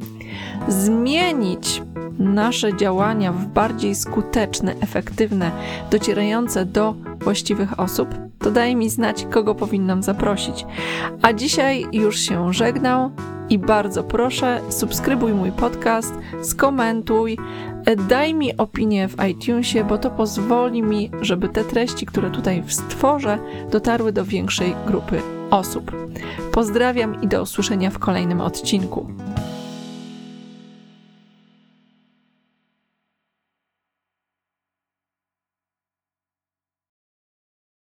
zmienić nasze działania w bardziej skuteczne, efektywne, docierające do właściwych osób, to daj mi znać, kogo powinnam zaprosić. A dzisiaj już się żegnał i bardzo proszę, subskrybuj mój podcast, skomentuj, daj mi opinię w iTunesie, bo to pozwoli mi, żeby te treści, które tutaj stworzę, dotarły do większej grupy osób. Pozdrawiam i do usłyszenia w kolejnym odcinku.